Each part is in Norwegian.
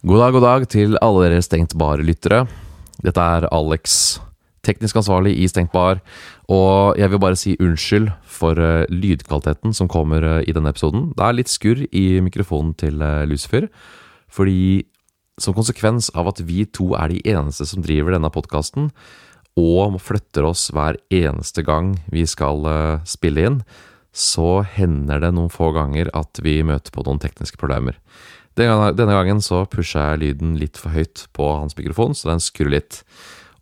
God dag, god dag til alle dere Stengt Bar-lyttere. Dette er Alex, teknisk ansvarlig i Stengt Bar. Og jeg vil bare si unnskyld for eh, lydkvaliteten som kommer eh, i denne episoden. Det er litt skurr i mikrofonen til eh, Lucifer, fordi som konsekvens av at vi to er de eneste som driver denne podkasten, og flytter oss hver eneste gang vi skal spille inn, så hender det noen få ganger at vi møter på noen tekniske problemer. Denne gangen, så pusha jeg lyden litt for høyt på hans mikrofon, så den skrur litt.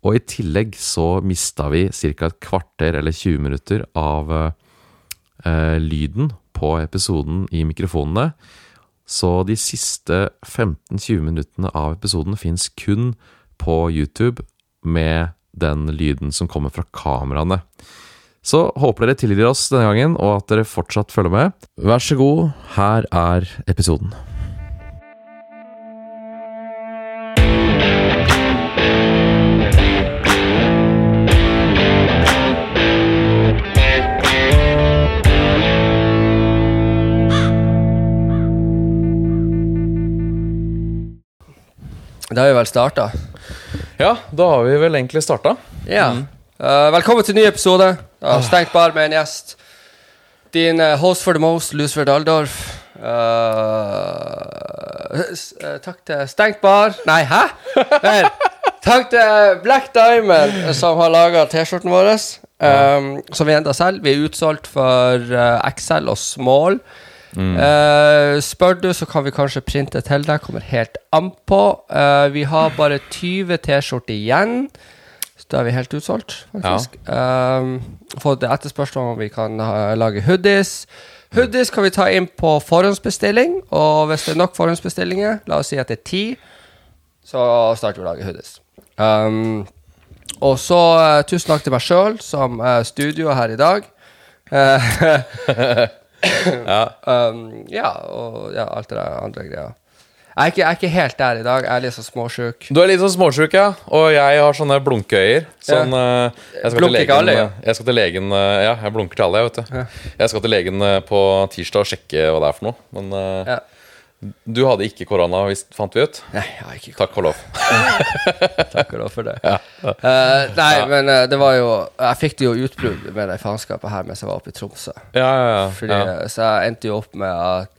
Og i tillegg så mista vi ca. et kvarter eller 20 minutter av eh, lyden på episoden i mikrofonene. Så de siste 15-20 minuttene av episoden fins kun på YouTube med den lyden som kommer fra kameraene. Så håper dere tilgir oss denne gangen, og at dere fortsatt følger med. Vær så god, her er episoden. Det har vi vel starta. Ja, da har vi vel egentlig starta. Ja. Eh, velkommen til ny episode av Stengt bar med en gjest. Din uh, host for the most, Lucifer Daldorf. Uh, eh, takk til Stengt bar Nei, hæ? Nei. Takk til Black Diamond, som har laga T-skjorten vår. Um, som vi enda selger. Vi er utsolgt for XL og small. Eh, spør du, så kan vi kanskje printe til deg. Kommer helt an på. Uh, vi har bare 20 T-skjorter igjen. Så da er vi helt utsolgt, faktisk. Um, fått etterspørsel om vi kan lage hoodies. Hoodies kan vi ta inn på forhåndsbestilling. Og hvis det er nok forhåndsbestillinger, la oss si at det er ti, så starter vi å lage hoodies. Um, og så eh, tusen takk til meg sjøl som studio her i dag. Eh, um, ja, og ja, alt det der andre greia. Jeg er, ikke, jeg er ikke helt der i dag. Jeg er litt så småsjuk. Du er litt så småsjuk, ja. Og jeg har sånne blunkeøyer. Sånn, ja. jeg skal Blunker ikke alle, ja? Jeg skal til legen eh, Ja, jeg blunker til alle, jeg, vet du. Jeg skal til legen eh, på tirsdag og sjekke hva det er for noe. Men eh, Ja. Du hadde ikke korona, fant vi ut. Nei, jeg har ikke korona. Takk og lov. Takk og lov for det. Eh, nei, men uh, det var jo Jeg fikk det jo utbrudd med det faenskapet her mens jeg var oppe i Tromsø. Ja, ja, ja. Fordi, ja. Så jeg endte jo opp med at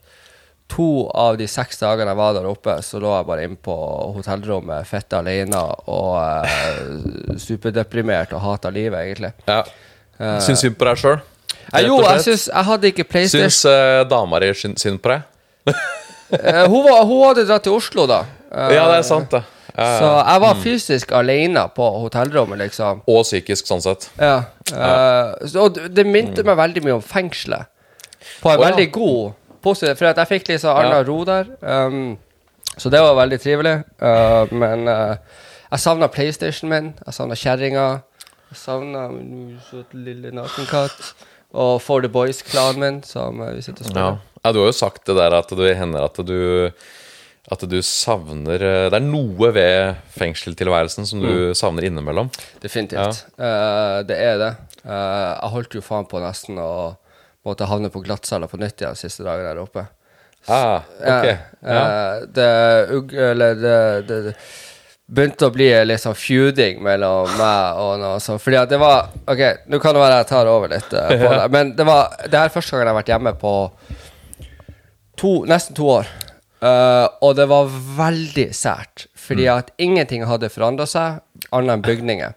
to av de seks dagene jeg var der oppe, så lå jeg bare inne på hotellrommet fett alene og uh, superdeprimert og hata livet, egentlig. ja. Syns synd på deg sjøl? Jo, jeg syns Jeg hadde ikke PlayStation. Syns uh, dama di synd på deg? Eh, hun, var, hun hadde dratt til Oslo, da. Eh, Ja, det er sant, det. Ja, Så jeg var fysisk alene på hotellrommet, liksom. Og psykisk, sånn sett. Ja. eh, så, det- minte meg veldig mye om fengselet. På en ja. veldig god positiv For jeg fikk liksom annen Ja. ro der. Um, så det var veldig trivelig. Uh, men uh, jeg savna PlayStation min. Jeg savna kjerringa. Jeg savna min søte lille nakenkatt. Og For the Boys-klanen min, som vi sitter og Ja. spiller. ja, du har jo sagt det der at det hender at du At du savner eh, Det er noe ved fengseltilværelsen som du savner innimellom. Definitivt. Uh, det er det. Uh, jeg holdt jo faen på nesten å måtte havne på glattcella på nytt igjen siste dagen der oppe. Ah, ok. Uh, Ja. det, eller det, det, det begynte å bli litt sånn feuding mellom meg og noe sånt. Fordi at det var Ok, nå kan det være jeg tar over litt på det, men det var Det er første gangen jeg har vært hjemme på to, nesten to år. Uh, og det var veldig sært, fordi at ingenting hadde forandra seg, annet enn bygninger.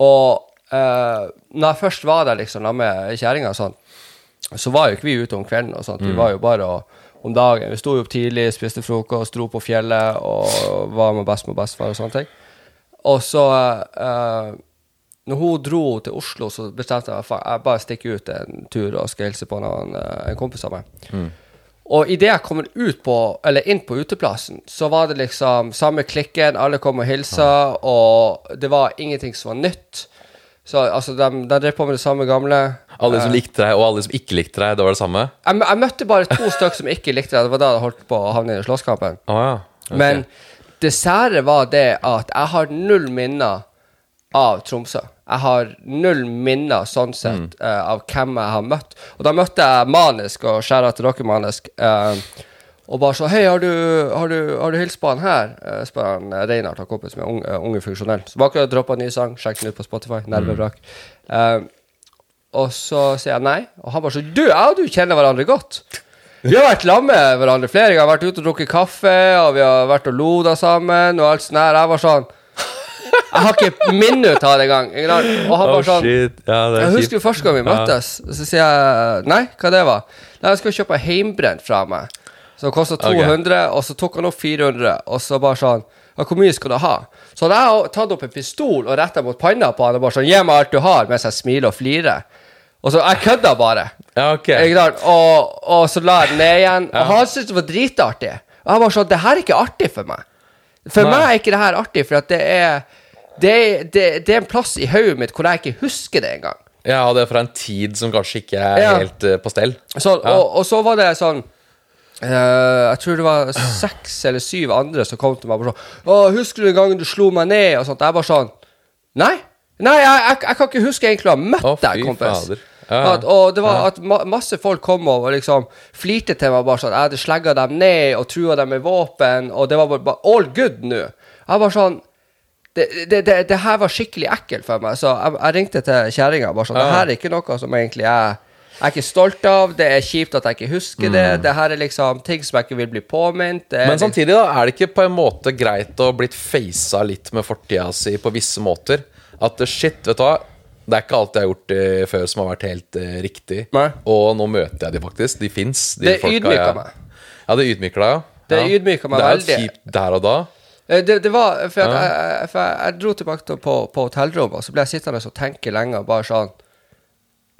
Og uh, når jeg først var der liksom med kjerringa sånn, så var jo ikke vi ute om kvelden og sånt. Vi var jo bare og, om dagen. Vi sto jo opp tidlig, spiste frokost, dro på fjellet og var med bestemor og bestefar og sånne ting. Og så uh, Når hun dro til Oslo, så bestemte jeg meg jeg bare stikker ut en tur og skal hilse på eh, en kompis av meg. Og idet jeg kommer ut på, eller inn på uteplassen, så var det liksom samme klikken, alle kom og hilsa, og det var ingenting som var nytt. Så altså, de, de drev på med det samme gamle. Alle som likte deg, og alle som ikke likte deg, det var det samme? Jeg, jeg møtte bare to stykker som ikke likte deg, Det var da jeg holdt på å havne i slåsskampen. Oh, ja. okay. Men det sære var det at jeg har null minner av Tromsø. Jeg har null minner sånn sett eh, av hvem jeg har møtt. Og da møtte jeg Manisk, og skjæra til dere, Manisk. Uh, Og bare så Hei, har du, har du, har du hilst på han her? Uh, spør han uh, Reinhardt, han kompis med unge, uh, unge funksjonell. Som akkurat droppa en ny sang. Sjekk den ut på Spotify. Nervevrak. Uh, og så sier jeg nei. Og han bare så Du, jeg og du kjenner hverandre godt. Vi har vært sammen med hverandre flere ganger. Vært ute og drukket kaffe, og vi har vært og loda sammen, og alt sånt der. Jeg var sånn Jeg har ikke minutt av det engang. Og han Oh, bare sånn shit. Ja, jeg husker første gang vi møttes, så sier jeg nei, hva det var? Nei, jeg skal kjøpe heimbrent fra meg. Det kosta 200, og så tok han opp 400, og så bare sånn ja, hvor mye skal du ha? Så hadde jeg tatt opp en pistol og retta mot panna på han og bare sånn Gi meg alt du har, mens jeg smiler og flirer. Og så Jeg kødda bare. Ja, ok. Og, og så la jeg den ned igjen. Og han syntes det var dritartig. Og jeg bare sånn Det her er ikke artig for meg. For Nei. meg er ikke det her artig, for at det er Det, det, det er en plass i hodet mitt hvor jeg ikke husker det engang. Ja, det er fra en tid som kanskje ikke er Ja. helt eh, på stell. Så, Ja. og, og så var det sånn eh, Jeg tror det var seks eller syv andre som kom til meg og bare sånn Å, husker du den gangen du slo meg ned? Og sånt. Jeg bare sånn Nei. Nei, jeg, jeg, jeg kan ikke huske egentlig å ha møtt Å, deg, kompis. fader. Ja, ja. At, og det var at ma masse folk kom og liksom flirte til meg bare sånn Jeg hadde slegga dem ned og trua dem med våpen, og det var bare, bare all good nå. Jeg bare sånn det, det, det, det her var skikkelig ekkelt for meg, så jeg, jeg ringte til kjerringa sånn Det her er ikke noe som egentlig jeg jeg er ikke stolt av. Det er kjipt at jeg ikke husker det. Det her er liksom ting som jeg ikke vil bli påminnet. Mm. Men samtidig, da, er det ikke på en måte greit å blitt facet litt med fortida si på visse måter? At shit, vet du hva. Det er ikke alt jeg har gjort eh, før som har vært helt uh, riktig. Nei. Og nå møter jeg de faktisk. De fins. De Det ydmyker meg. Ja, det ydmyker deg, ja. Det ydmyker meg Det er jo kjipt der og da. Eh, Det, det var For, jeg, jeg, for jeg, jeg dro tilbake til, på, på hotellrommet, og så ble jeg sittende og tenke lenge og bare sånn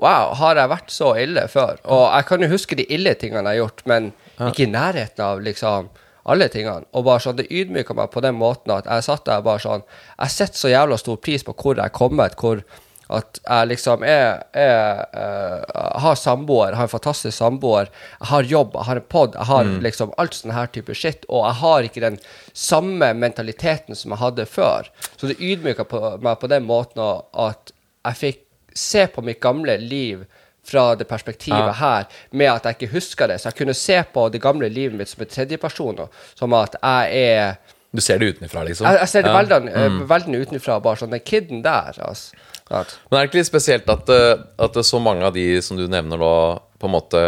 Wow, har jeg vært så ille før? Og jeg kan jo huske de ille tingene jeg har gjort, men ikke i nærheten av liksom alle tingene. Og bare sånn, Det ydmyka meg på den måten at jeg satt der bare sånn Jeg setter så jævla stor pris på hvor jeg er kommet, hvor at jeg liksom er, er uh, har samboer, har en fantastisk samboer, jeg har jobb, jeg har en pod, jeg har liksom alt sånn her type shit, og jeg har ikke den samme mentaliteten som jeg hadde før. Så det ydmyka meg på den måten at jeg fikk se på mitt gamle liv fra det perspektivet Ja. her, med at jeg ikke husker det. Så jeg kunne se på det gamle livet mitt som en tredjeperson, som at jeg er Du ser det utenfra, liksom. Jeg, jeg ser det Ja. veldig, mm. utenfra, bare sånn den kiden der, altså. At, Men er det ikke litt spesielt at, eh, at det så mange av de som du nevner da, på en måte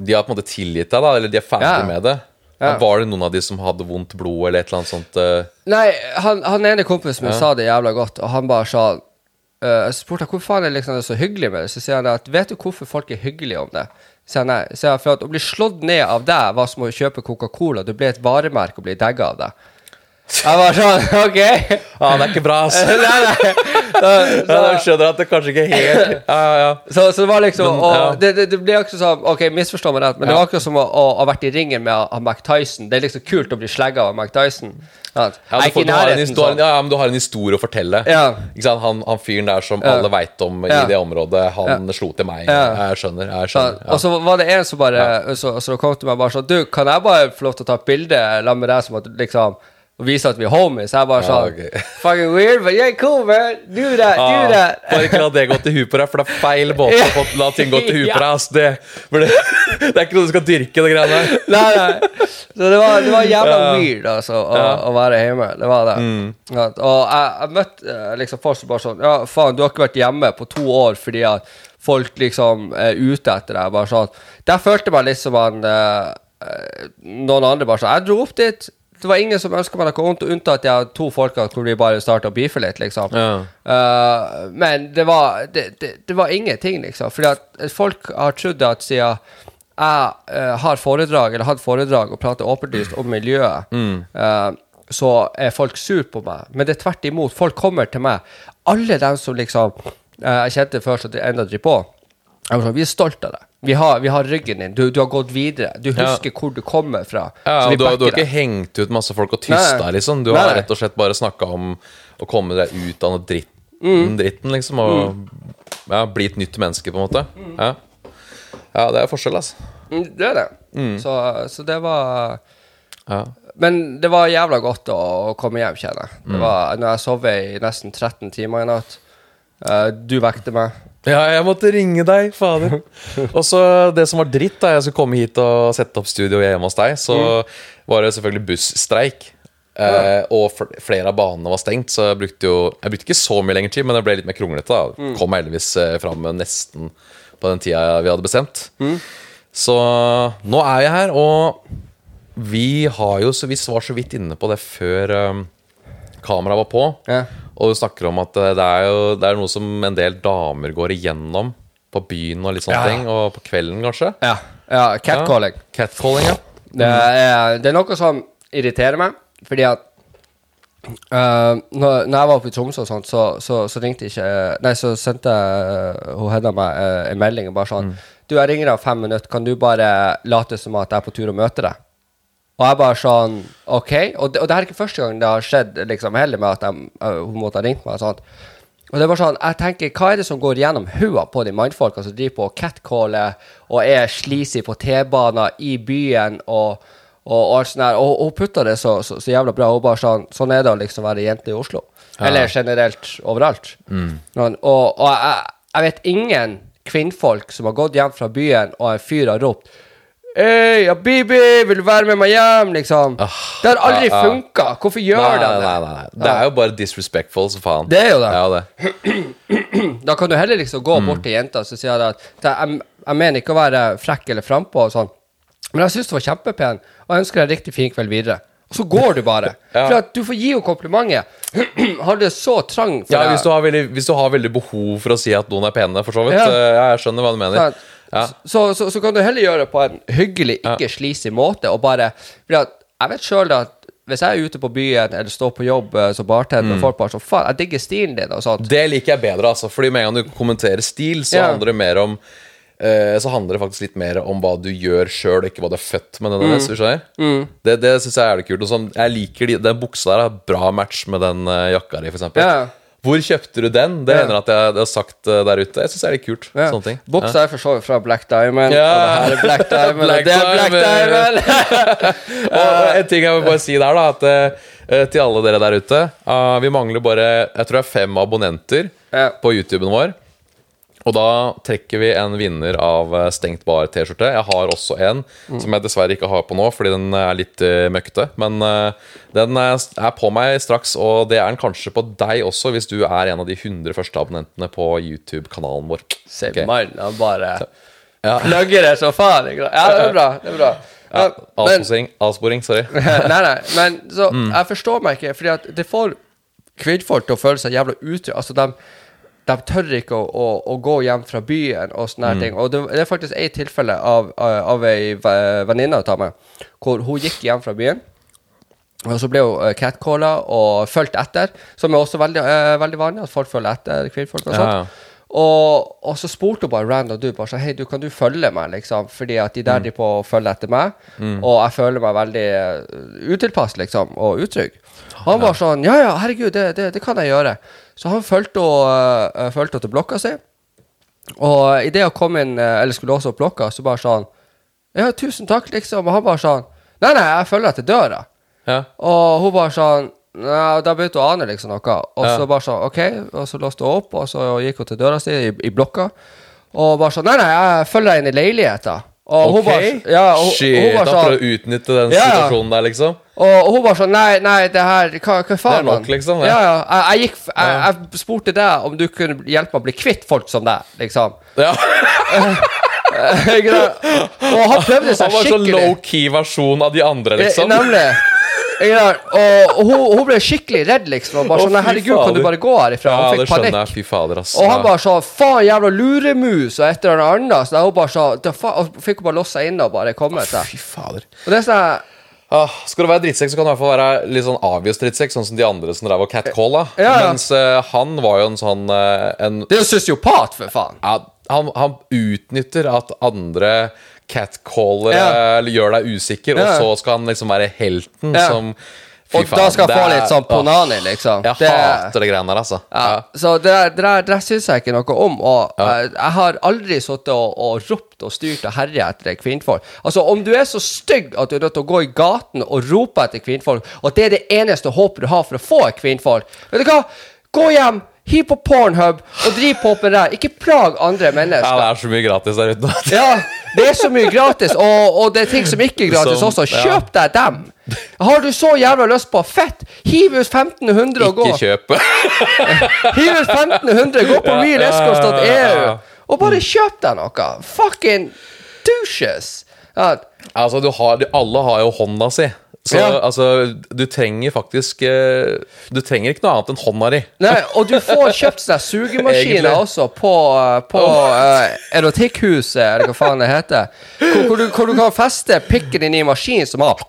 De har på en måte tilgitt deg, da? Eller de er ferdig Ja. med det? Ja. Var det noen av de som hadde vondt blod, eller et eller annet sånt? eh? Nei, han, han ene kompisen min Ja. sa det jævla godt, og han bare sa uh, Jeg spurte hvor faen er det liksom så hyggelig med det. Så sier han at vet du hvorfor folk er hyggelige om det? Sier han nei. Sier han, for at å bli slått ned av deg var som å kjøpe Coca-Cola. Du ble et varemerke og ble degga av det. Jeg var sånn, OK. Ja, det er ikke bra, ass. nei, nei. Så, Ja, så, jeg skjønner at det kanskje ikke er helt Ja, ja, ja. så, så det var liksom Men, og ja. det, det, det ble akkurat sånn, Ok, misforstå meg rett, men det var akkurat som å, ha vært i ringen med av Mac Tyson. Det er liksom kult å bli slegga av Mac Tyson. Ja, du, får, du, har sånn. ja, ja, men du har en historie å fortelle. Ja. Ikke sant? Han, han fyren der som Ja. alle veit om Ja. i det området, han slo til meg. Ja. Jeg skjønner. jeg skjønner ja. Og så var det en som bare Så, så kom til meg bare sånn Du, kan jeg bare få lov til å ta et bilde sammen med deg som at liksom og vise at vi er homies? Jeg bare Ja, okay. Fucking weird, but yeah, cool, man. Do that, do Ah, that. Bare ikke la det gå til huet på deg, for det er feil måte å få- la ting gå til huet på deg. Altså, Det, det, det er ikke noe du skal dyrke, det greiene der. Nei, nei. Så det var, det var jævla Ja. weird, altså, å, Ja. Mm. å være hjemme. Det var det. Ja, og jeg, jeg møtte eh, liksom folk som bare sånn Ja, faen, du har ikke vært hjemme på to år fordi at folk liksom er ute etter deg. Bare sånn. Der følte jeg meg litt som han eh, eh, Noen andre bare sånn Jeg dro opp dit. Det var ingen som ønska meg noe vondt, unntatt jeg hadde to folka hvor vi bare starta å beefe litt, liksom. Ja. Uh, men det var, det, det, det var ingenting, liksom. Fordi at folk har trodd at siden jeg uh, har foredrag, eller hatt foredrag og prater åpenlyst om miljøet, eh, så er folk sur på meg. Men det er tvert imot. Folk kommer til meg. Alle dem som liksom eh, jeg kjente først at de enda driver på. Jeg var sånn, Vi er stolte av deg. Vi har, vi har ryggen din. Du, du har gått videre. Du Ja. husker hvor du kommer fra. Ja, du, har- du har ikke hengt ut masse folk og tysta, liksom. Du Nei, har rett og slett bare snakka om å komme deg ut av noe dritt, Mm. dritten, liksom. Og ja, bli et nytt menneske, på en måte. Ja, ja det er forskjell, altså. Mm, Det er det. Så, så det var Ja. Men det var jævla godt å, å komme hjem, kjenner jeg. Det var når jeg sov i nesten 13 timer i natt. Uh, du vekte meg. Ja, jeg måtte ringe deg, fader. Og så det som var dritt da jeg skulle komme hit og sette opp studio hjemme hos deg, så var det selvfølgelig busstreik. Eh, og flere av banene var stengt, så jeg brukte jo Jeg brukte ikke så mye lengre tid, men det ble litt mer kronglete. da Kom heldigvis eh, fram nesten på den tida vi hadde bestemt. Så nå er jeg her, og vi har jo så vi var så vidt inne på det før um, kameraet var på. Ja. Og du snakker om at eh, det er jo det er noe som en del damer går igjennom på byen og litt sånne Ja. ting. Og på kvelden, kanskje. Ja. ja catcalling. Catcalling, ja. Det, er, det er noe som irriterer meg, fordi at uh, når, når jeg var oppe i Tromsø og sånt, så, så, så ringte ikke Nei, så sendte uh, hun Hedda meg eh, en melding og bare sånn Du, jeg ringer deg om fem minutter, kan du bare late som at jeg er på tur og møter deg? Og jeg bare sånn OK. Og det, og det her er ikke første gang det har skjedd, liksom, heller med at de, uh, hun måtte ha ringt meg og sånt. Og det var sånn, jeg tenker, Hva er det som går gjennom hua på de mannfolka som driver på og catcaller og er sleazy på T-baner i byen og, og, og alt sånt der. Og hun putta det så, så, så jævla bra. Hun bare sånn, sånn er det å liksom være jente i Oslo. Eller generelt overalt. Sånn, og og jeg, jeg vet ingen kvinnfolk som har gått hjem fra byen, og en fyr har ropt Hei, ja, Bibi, vil du være med meg hjem? Liksom. det har aldri ja, ja. funka. Hvorfor gjør de det? nei, nei, nei. Det er jo bare disrespectful som faen. Det er jo det. Ja, det. Da kan du heller liksom gå Mm. bort til jenta og si at det- jeg, jeg mener ikke å være frekk eller frampå og sånn, men jeg syns du var kjempepen, og jeg ønsker deg en riktig fin kveld videre. Og så går du bare. Ja. For at du får gi henne komplimentet. Har du så trang for Ja, hvis du, har veldig, hvis du har veldig behov for å si at noen er pene, for så vidt. Ja. eh, jeg skjønner hva du mener. Sant? Ja. Så, så, så kan du heller gjøre det på en hyggelig, ikke sleazy måte, og bare at jeg vet sjøl at hvis jeg er ute på byen eller står på jobb eh, som bartender, Mm. folk bare sånn Faen, jeg digger stilen din, og sånt. Det liker jeg bedre, altså. Fordi med en gang du kommenterer stil, så Ja. handler det mer om eh, Så handler det faktisk litt mer om hva du gjør sjøl, ikke hva du er født med. Mm. Denne, du skjønner? Det, det syns jeg er jævlig kult. Og sånn, jeg liker de, Den buksa der har bra match med den uh, jakka di, for eksempel. Hvor kjøpte du den? Det hender at jeg, jeg har sagt eh, der ute. Jeg syns det er litt kult. Ja. Sånne ting. Buksa er for så vidt fra Black Diamond, Ja. og det her er Black Diamond, Black og det er Black Diamond. Diamond. Og en ting jeg vil bare si der, da, at uh, til alle dere der ute uh, Vi mangler bare jeg tror det er fem abonnenter Ja. på YouTuben vår. Og da trekker vi en vinner av eh, Stengt bar-T-skjorte. Jeg har også en som jeg dessverre ikke har på nå, fordi den er litt uh, møkkete. Men eh, den er, på meg straks, og det er den kanskje på deg også, hvis du er en av de 100 første abonnentene på YouTube-kanalen vår. Se okay. mannen, bare Ja. plugger det så faen. Ja, det er bra. det er bra. Ja, avsporing, avsporing, sorry. nei, nei, men så Mm. jeg forstår meg ikke, fordi at det får kvinnfolk til å føle seg jævla utrygge. Altså, de, de tør ikke å, å, å gå hjem fra byen og sånne Mm. ting. Og det, det er faktisk et tilfelle av, av, av ei venninne av meg, hvor hun gikk hjem fra byen. Og så ble hun uh, catcalla og fulgt etter, som er også veldig, uh, veldig vanlig, at folk følger etter kvinnfolk og sånt. ja. Og, og så spurte hun bare random du bare sånn Hei, du, kan du følge meg, liksom? Fordi at de der Mm. de på å følge etter meg, og jeg føler meg veldig utilpass, liksom, og utrygg. Han var sånn Ja, ja, herregud, det, det, det kan jeg gjøre. Så han fulgte henne henne til blokka si. Og idet hun kom inn, uh, eller skulle låse opp blokka, så bare sånn Ja, tusen takk, liksom. Og han bare sånn Nei, nei, jeg følger deg til døra. Ja. Og hun bare sånn Nei, Da begynte hun å ane liksom noe. Og Ja. så bare sånn, ok Og så låste hun opp, og så gikk hun til døra si i, i blokka. Og bare sånn Nei, nei, jeg følger deg inn i leiligheta. Og hun bare Ja, hun- Shit, hun bare da for å sånn utnytte den Ja, ja. situasjonen der, liksom. og, og hun bare sånn Nei, nei, det her Hva, hva faen, nok, mann? liksom, ja. Ja, ja. Jeg, jeg gikk f- jeg, jeg spurte deg om du kunne hjelpe meg å bli kvitt folk som deg, liksom. Ja. Sant? og han prøvde Han var så low-key versjon av de andre, Eh, liksom. Nemlig. Og, og hun, hun ble skikkelig redd, liksom. Og bare sånn, herregud, kan du bare gå herifra? Ja, Hun fikk panikk. jeg. Fy fader, ass. Og han bare sa 'faen, jævla luremus' og et eller annet. Så hun bare sa «Da fa-" Og fikk hun bare låst seg inne og bare komme seg. Fy fader. Og det er sånn Ah, skal du være drittsekk, så kan du i hvert fall være litt sånn avgjøs drittsekk, sånn som de andre som drev og catcalla. Ja, ja. Mens uh, han var jo en sånn uh, en, Det er jo sosiopat, for faen. ja, han, han utnytter at andre catcaller Ja. gjør deg usikker, Ja. og så skal han liksom være helten Ja. som Og da skal jeg få litt sånn ponani, liksom. Jeg Det- hater det greiene der, altså. Ja, så det, der- det, der- det syns jeg ikke noe om. Og eh, jeg har aldri sittet og, og ropt og styrt og herja etter kvinnfolk. Altså, om du er så stygg at du er nødt til å gå i gaten og rope etter kvinnfolk, og det er det eneste håpet du har for å få et kvinnfolk Vet du hva? Gå hjem, Hiv på Pornhub og driv på med det. Ikke plag andre mennesker. Ja, det er så mye gratis der ute. Ja, det er så mye gratis, og, og det er ting som ikke er gratis Som- også. Kjøp deg dem! Har du så jævla lyst på fett, hiv ut 1500 og gå. Ikke kjøpe. Hiv ut 1500, gå på realescorts.eu Ja, og bare kjøp deg noe. Fucking douches. Ja, Altså, du har, alle har jo hånda si. Så Ja. altså, du trenger faktisk eh, Du trenger ikke noe annet enn hånda di. Nei, og du får kjøpt seg sugemaskiner også på, på oh. uh, Erotikkhuset, eller hva faen det heter. Hvor, hvor, du, hvor du kan feste pikken din i en maskin som har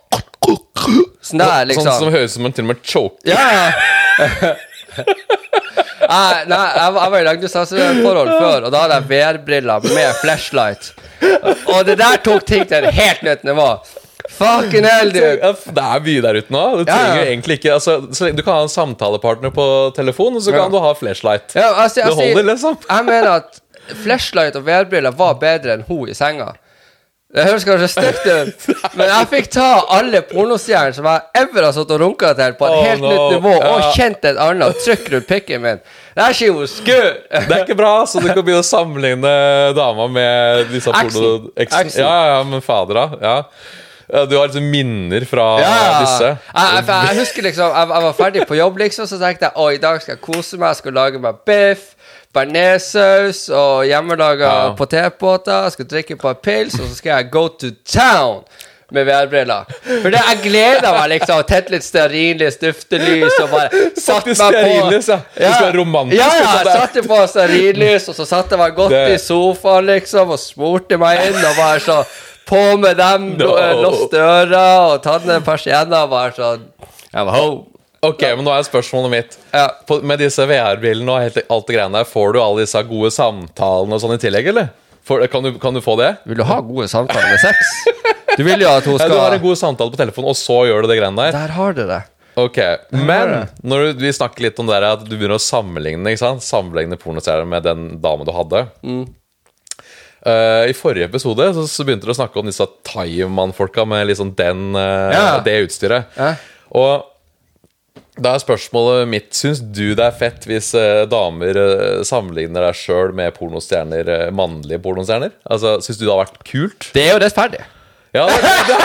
Sånn der, liksom. Sånn som høres ut som en til og med choker. Ja. Nei, nei, jeg var i langdistanseforhold før, og da hadde jeg VR-briller med flashlight. Og det der tok ting til et helt nytt nivå. Fucking hell, dude. Det er mye der ute nå. Du trenger ja. egentlig ikke altså, så Du kan ha en samtalepartner på telefon, og så kan Ja. du ha flashlight. Altså, Det altså, holder, liksom. Jeg mener at flashlight og VR-briller var bedre enn hun i senga. Det høres kanskje stygt ut, men jeg fikk ta alle pornostjernene som jeg ever har satt og runka til, på et Oh, helt no. nytt nivå, og kjent et annet trykk rundt pikken min. That shit was good! Det er ikke bra, så du kan begynne å sammenligne dama med disse porno... Ja, ja, men fader, da. Ja. Du har liksom minner fra Ja, disse. Jeg, jeg, jeg husker liksom jeg, jeg var ferdig på jobb, liksom, så tenkte jeg å, i dag skal jeg kose meg. Jeg skal lage meg biff, bearnéssaus og hjemmelaga Ja. potetbåter. Jeg skal drikke et par pils, og så skal jeg go to town med VR-briller. For det, jeg gleda meg liksom. Tente litt stearinlys, duftelys og bare satt meg på stearinlys, ja. Du skal være romantisk, Ja, ja, liksom, jeg satte på stearinlys, og så satte jeg meg godt Det- i sofaen, liksom, og smurte meg inn og bare så på med dem, No. låst døra og tatt ned persienner og bare sånn I'm home. Ok, men nå er spørsmålet mitt. Ja. På, med disse VR-brillene og helt, alt det greiene der, får du alle disse gode samtalene og sånn i tillegg, eller? For, kan, du, kan du få det? Vil du ha gode samtaler med sex? Du vil jo at hun Ja, du har en god samtale på telefonen, og så gjør du det greiene der? Der har du det. Ok, Men når du, vi snakker litt om det der at du begynner å sammenligne ikke sant? Sammenligne pornoserier med den damen du hadde. Mm. Eh, I forrige episode så, så begynte dere å snakke om disse Thaimann-folka med liksom den, uh, Ja. det utstyret. Ja. Og da er spørsmålet mitt Syns du det er fett hvis eh, damer sammenligner deg sjøl med pornostjerner, mannlige pornostjerner? Altså, Syns du det har vært kult? Det er jo rettferdig. Ja, det, det,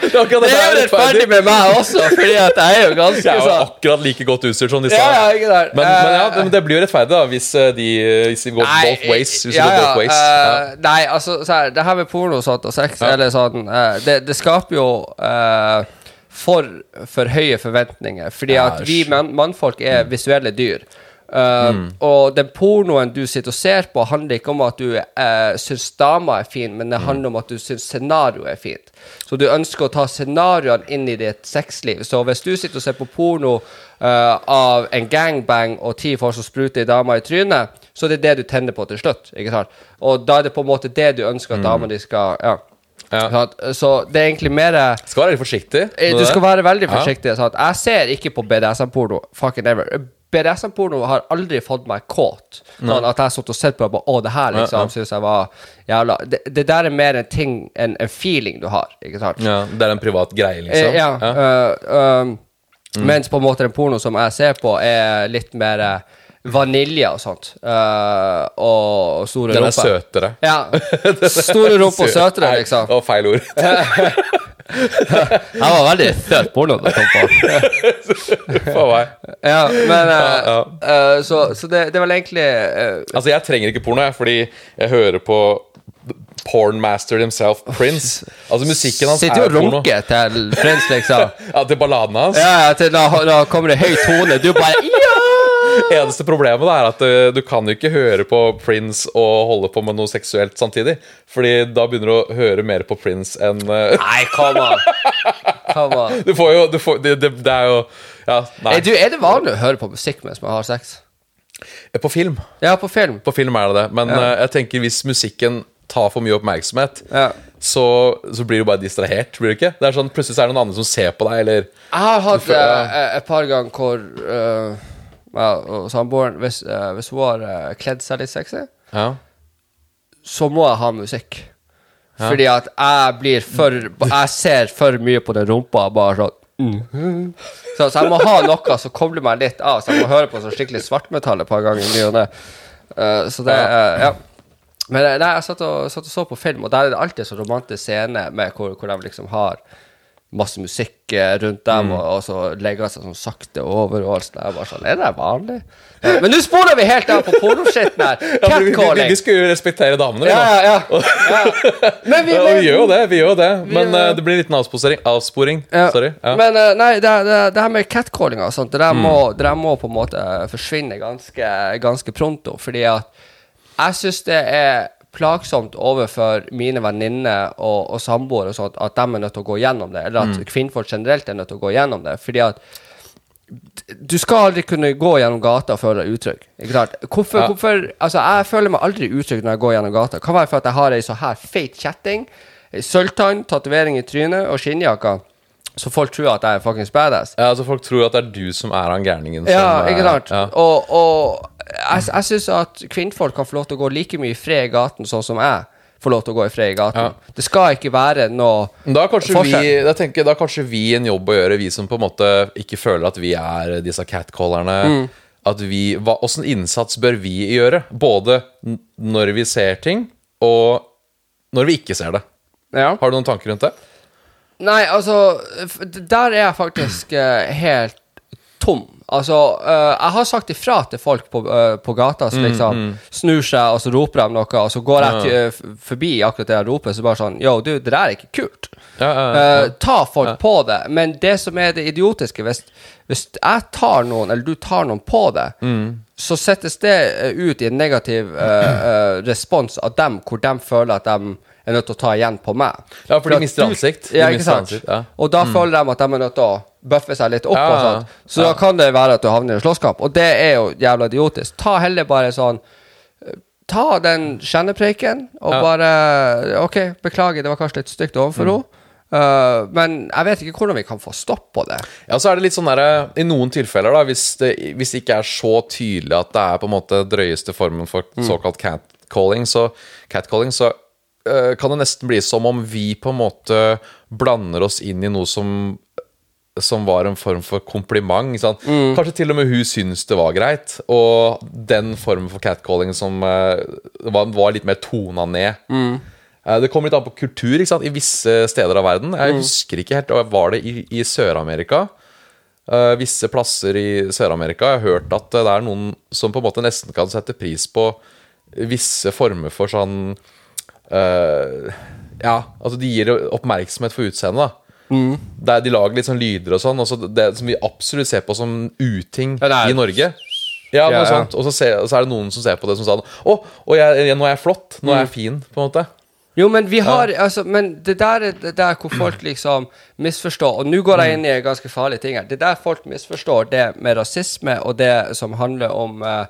det, det, Det er jo rettferdig med meg også, fordi at jeg er jo ganske Jeg er jo sånn akkurat like godt utstyrt som de Ja, ja, der. Men, men, ja, Eh, men det blir jo rettferdig da hvis eh, de hvis de går both ways. Hvis går both ways. Uh, Nei, altså, så her, det her med porno sånt, og sex, Ja. eller sånn uh, det, det skaper jo uh, for, for høye forventninger. Fordi at vi mann, mannfolk er visuelle dyr. Eh, Mm. Og den pornoen du sitter og ser på, handler ikke om at du uh, syns dama er fin, men Mm. det handler om at du syns scenarioet er fint. Så du ønsker å ta scenarioene inn i ditt sexliv. Så hvis du sitter og ser på porno uh, av en gangbang og ti folk som spruter ei dame i trynet, så det er det du tenner på til slutt. Og da er det på en måte det du ønsker at dama di skal Ja. Mm. Ja. Så det er egentlig mer Skal være litt forsiktig. Du skal være veldig forsiktig. Ja. Jeg ser ikke på BDSM-porno. Fucking ever. BDSM-porno har aldri fått meg kåt. Sånn at jeg har sittet og sett på det og det her liksom Ja, ja. synes jeg var jævla det, det der er mer en ting, en, en feeling du har. Ikke sant? Ja, det er en privat greie, Eh, liksom. ja. Uh, um, Mm. Mens på en måte den porno som jeg ser på, er litt mer vanilje og sånt. Uh, og, og store Den er søtere. Ja. Store rumper og søtere, Nei, liksom. Det var feil ord. Jeg var veldig søt porno da jeg kom på. For meg. Ja, men uh, Ja, eh, Så, så det, det var egentlig Altså, jeg trenger ikke porno, jeg, fordi jeg hører på Pornmaster himself, Prince. Altså, musikken hans Sitter jo og runker til Prince, liksom. Ja, til balladen hans. Ja, ja, til da, da kommer det høy tone. Du bare Ja! Eneste problemet er at uh, du kan jo ikke høre på Prince og holde på med noe seksuelt samtidig. Fordi da begynner du å høre mer på Prince enn uh, Nei, come on. Come on. Du får jo du får, det, det, det er jo Ja, nei. Er, du, er det vanlig å høre på musikk mens man har sex? På film. Ja, på film. På film er det det. Men Ja. uh, jeg tenker hvis musikken tar for mye oppmerksomhet, Ja. så, så blir du bare distrahert. Blir du ikke? Det er sånn, Plutselig er det noen andre som ser på deg, eller Jeg har hatt får- eh, et par ganger hvor uh, og samboeren hvis, uh, hvis hun har uh, kledd seg litt sexy, Ja. så må jeg ha musikk. Fordi at jeg blir for Jeg ser for mye på den rumpa, bare sånn Så, så jeg må ha noe som kobler meg litt av, så jeg må høre på sånn skikkelig svartmetall et par ganger i ny. Eh, så det uh, Ja. Men nei, jeg satt og, satt og så på film, og der er det alltid så romantisk scene med hvor, hvor de liksom har masse musikk eh, rundt dem, og, og så legger seg sånn sakte over. Og alt. Jeg bare sånn, Er det vanlig? Men nå spoler vi helt av på pornoskitten her. Ja, vi, vi, vi, Catcalling. skulle jo respektere damene, Ja, ja, ja. Men vi, Ja, vi gjør jo det, vi gjør jo det. Men eh, det blir en liten avsporing. avsporing. Sorry. Ja. Mm. Men uh, nei, det, det, det her med catcallinga og sånt, det der, må, det der må på en måte forsvinne ganske, ganske pronto. Fordi at jeg syns det er plagsomt overfor mine venninner og, og samboere sånt, at de er nødt til å gå gjennom det. Eller Mm. at kvinnfolk generelt er nødt til å gå gjennom det. Fordi at du skal aldri kunne gå gjennom gata og føle deg utrygg. Hvorfor, Ja. hvorfor Altså, jeg føler meg aldri utrygg når jeg går gjennom gata. Kan være for at jeg har ei så her feit kjetting, sølvtann, tatovering i trynet og skinnjakka. Så folk tror at jeg er fuckings badass. Ja, altså Folk tror at det er du som er han gærningen Ja, ikke sant? Ja. Og, og jeg, jeg syns at kvinnfolk kan få lov til å gå like mye i fred i gaten sånn som jeg får lov til å gå i fred i gaten. Ja. Det skal ikke være noe Da forskjell. vi da tenker, jeg, da kanskje vi en jobb å gjøre, vi som på en måte ikke føler at vi er disse catcallerne. Mm. At vi, hva, Åssen innsats bør vi gjøre? Både når vi ser ting, og når vi ikke ser det. Ja. Har du noen tanker rundt det? Nei, altså Der er jeg faktisk eh, helt tom. Altså, eh, jeg har sagt ifra til folk på, eh, på gata som liksom snur seg, og så roper de noe, og så går jeg til, eh, forbi akkurat det jeg roper, så bare sånn Yo, du, det der er ikke kult. Ja, ja, ja. Uh, ta folk på det. Men det som er det idiotiske, hvis, hvis jeg tar noen, eller du tar noen på det, så settes det ut i en negativ uh, uh, respons av dem, hvor de føler at de er nødt til å ta igjen på meg. Ja, for de mister ansikt. De Ja, ikke sant? ansikt, ja. Og da føler de at de er nødt til å bøffe seg litt opp. Ja, og sånt. Så da kan det være at du havner i slåsskamp. Og det er jo jævla idiotisk. Ta heller bare sånn eh, Ta den kjennepreiken og bare OK, beklager, det var kanskje litt stygt overfor Mm. henne. Uh, men jeg vet ikke hvordan vi kan få stopp på det. Ja, så er det litt sånn der, I noen tilfeller, da, hvis det, hvis det ikke er så tydelig at det er på en måte drøyeste formen for såkalt catcalling, så, catcalling, så kan det nesten bli som om vi på en måte blander oss inn i noe som som var en form for kompliment. Mm. Kanskje til og med hun syns det var greit. Og den formen for catcalling som uh, var, var litt mer tona ned. Eh, Det kommer litt an på kultur i visse steder av verden. Jeg husker ikke helt, Var det i, i Sør-Amerika? Uh, visse plasser i Sør-Amerika. Jeg har hørt at det er noen som på en måte nesten kan sette pris på visse former for sånn eh, Ja, altså de gir oppmerksomhet for utseendet, da. Der de lager litt sånn lyder og sånn. Og så det som vi absolutt ser på som uting Ja, er- i Norge. Ja, noe Ja, ja. sånt. Og så, ser, og så er det noen som ser på det som sånn Å, og jeg, nå er jeg flott. Nå er jeg fin, på en måte. Jo, men vi har altså, Men det der er det der hvor folk liksom misforstår Og nå går jeg inn i ganske farlige ting her. Det der folk misforstår det med rasisme og det som handler om uh,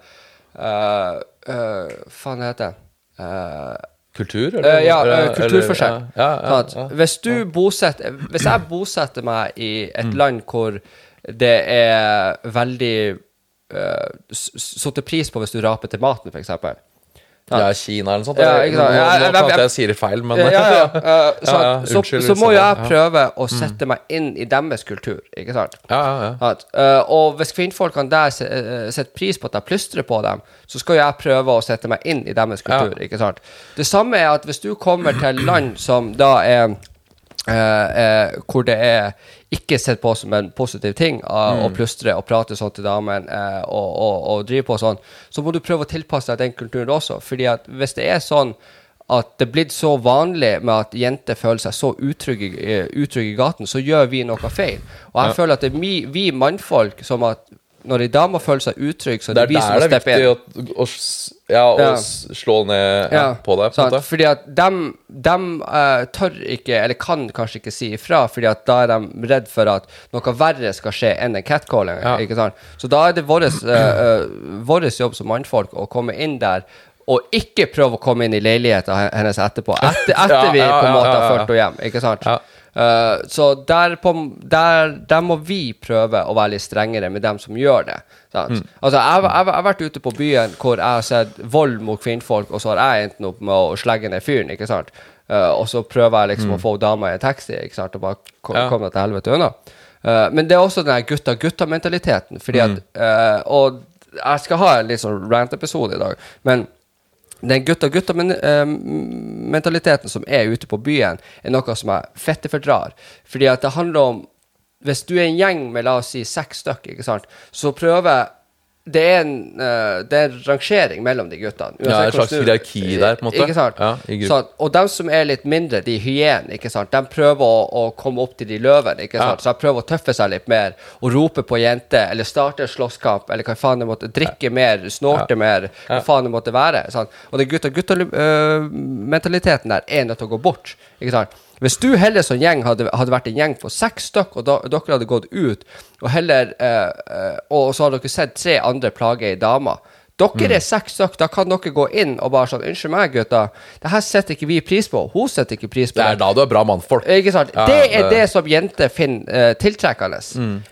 uh, Faen heter det? Uh, Kultur? Eh, ja, Eller- eh, eller- kulturforskjell. Ja, ja. Hvis du bosetter Hvis jeg bosetter meg i et land hvor det er veldig uh, Satt pris på hvis du raper til maten, f.eks. Ja, Kina eller noe sånt. Ja, ikke sant. Nå, nå, nå kan jeg- jeg sier det feil, men Ja, ja, Så, unnskyld så må jo jeg- prøve å sette meg inn i deres kultur, ikke sant? Ja, ja, ja. At, eh, og hvis kvinnfolkene der eh, setter pris på at jeg plystrer på dem, så skal jo jeg prøve å sette meg inn i deres kultur. ikke sant? Det samme er at hvis du kommer til land som da er Hvor det er ikke sett på som en positiv ting eh, å plystre og prate sånn til damen eh, og, og, og drive på sånn, så må du prøve å tilpasse deg den kulturen også. Fordi at hvis det er sånn at det er blitt så vanlig med at jenter føler seg så utrygge, eh, utrygge i gaten, så gjør vi noe feil. Og jeg Ja. føler at det er mi, vi mannfolk som at når ei dame føler seg utrygg, så Det er er det vi som der inn. det er steppe viktig inn. å, å, ja, å Ja. slå ned ja, på det. På måte. Fordi at dem, dem uh, tør ikke, eller kan kanskje ikke si ifra, fordi at da er de redd for at noe verre skal skje enn en catcalling. Ikke sant? Så da er det vår jobb som mannfolk å komme inn der og ikke prøve å komme inn i leiligheten hennes etterpå, etter, etter vi på en måte har ført henne hjem. Ikke sant? Ja. Eh, så der, på, der, der må vi prøve å være litt strengere med dem som gjør det. Mm. Altså, jeg, har vært ute på byen hvor jeg har sett vold mot kvinnfolk, og så har jeg endt opp med å slegge ned fyren. ikke sant? Uh, og så prøver jeg liksom å få dama i en taxi ikke sant? og bare ko Mm. Ja. komme deg til helvete unna. Uh, men det er også den gutta-gutta-mentaliteten. Fordi at eh, Og jeg skal ha en litt sånn rant-episode i dag, men den gutta-gutta-mentaliteten som er ute på byen, er noe som jeg fette fordrar. Fordi at det handler om Hvis du er en gjeng med la oss si seks stykker, så prøver det er, en, uh, det er en rangering mellom de guttene. Ja, en slags hierarki der, på en måte. Ikke sant? Ja. Så, og de som er litt mindre, de hyen, ikke sant, de prøver å, å komme opp til de løvene, ikke sant, så de prøver å tøffe seg litt mer, og rope på jenter, eller starte slåsskamp, eller hva faen det måtte, drikke mer, snorte mer, hva faen det måtte være, sant? Og den gutta-gutta-mentaliteten der er nødt til å gå bort, ikke sant? Hvis du heller som gjeng hadde, hadde vært en gjeng på seks stykk, og da, dere hadde gått ut, og heller, eh, eh, og så hadde dere sett tre andre plage ei dame, dere er seks stykk, da kan dere gå inn og bare sånn Unnskyld meg, gutta. Det her setter ikke vi pris på. Hun setter ikke pris på Det er da du er bra mannfolk. Ikke sant? Ja, det er det- det som jenter finner uh, tiltrekkende.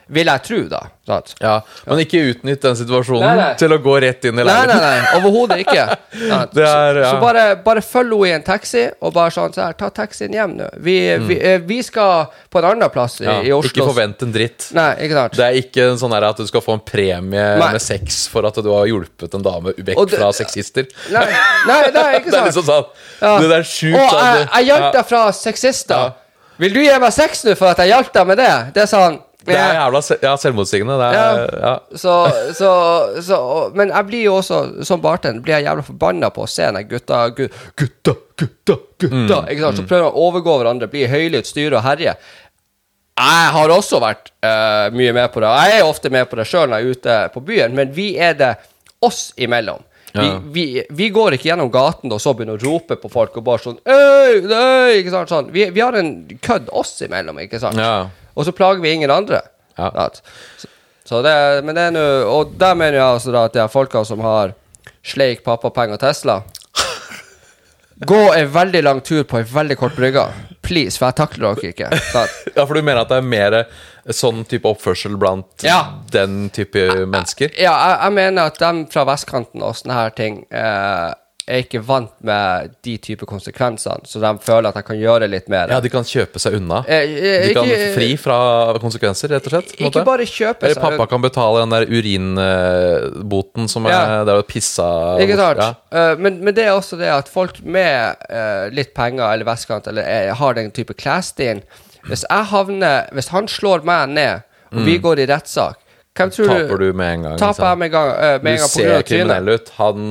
Vil jeg tro, da. Sant? Ja, Men ikke utnytt den situasjonen Nei, nei. til å gå rett inn i Nei, nei, nei. Overhodet ikke. Det er, så, ja. så bare, bare følg henne i en taxi, og bare sånn så her, ta taxien hjem nå. Vi, vi, uh, vi skal på en annen plass i, Mm. Ja, i Oslo. ikke forvent en dritt. Nei, ikke sant. Det er ikke sånn at du skal få en premie Nei. med sex for at du har hjulpet en dame vekk det- fra sexister. Nei, nei, nei, ikke Det er sant. liksom sånn Ja. Det er sjukt. Og jeg, det- jeg hjalp deg fra sexister. Ja. Vil du gi meg sex nå for at jeg hjalp deg med det? Det er sånn Det er jævla ja, selvmotsigende. Det er, ja. Så, så, så Men jeg blir jo også, som bartender, blir jeg jævla forbanna på å se den gutta gu- Gutta, gutta, gutta! Mm, Ikke sant? Så prøver de å overgå hverandre, bli høylytt, styre og herje. Jeg har også vært uh, mye med på det. Jeg er ofte med på det sjøl når jeg er ute på byen, men vi er det oss imellom. Vi, vi, vi går ikke gjennom gaten og så begynner å rope på folk og bare sånn Øy, øy, ikke sant? Sånn. Vi, vi har en kødd oss imellom, ikke sant? Ja. Og så plager vi ingen andre. Ja. Så, så det, men det er nå Og der mener jeg altså da at det er folka som har sleik, pappapenger og Tesla Gå en veldig lang tur på en veldig kort brygge. Please, for jeg takler dere ikke. Ja, for du mener at det er mer sånn type oppførsel blant Ja. den type mennesker? Ja, jeg, jeg mener at dem fra vestkanten og sånne her ting eh, er ikke vant med de type konsekvensene, så de føler at de kan gjøre litt mer. Ja, de kan kjøpe seg unna. Eh, eh, De kan fri fra konsekvenser, rett og slett. Ikke bare kjøpe seg Eller pappa kan betale den der urinboten som er Ja. Det er jo pissa Ikke sant? Ja. Eh, men, men det er også det at folk med litt penger eller vestkant eller har den type klesstilen Hvis jeg havner Hvis han slår meg ned, og vi går i rettssak hvem tror du... Taper du med en gang. Taper jeg med en gang, med en gang du ser kriminell ut. Han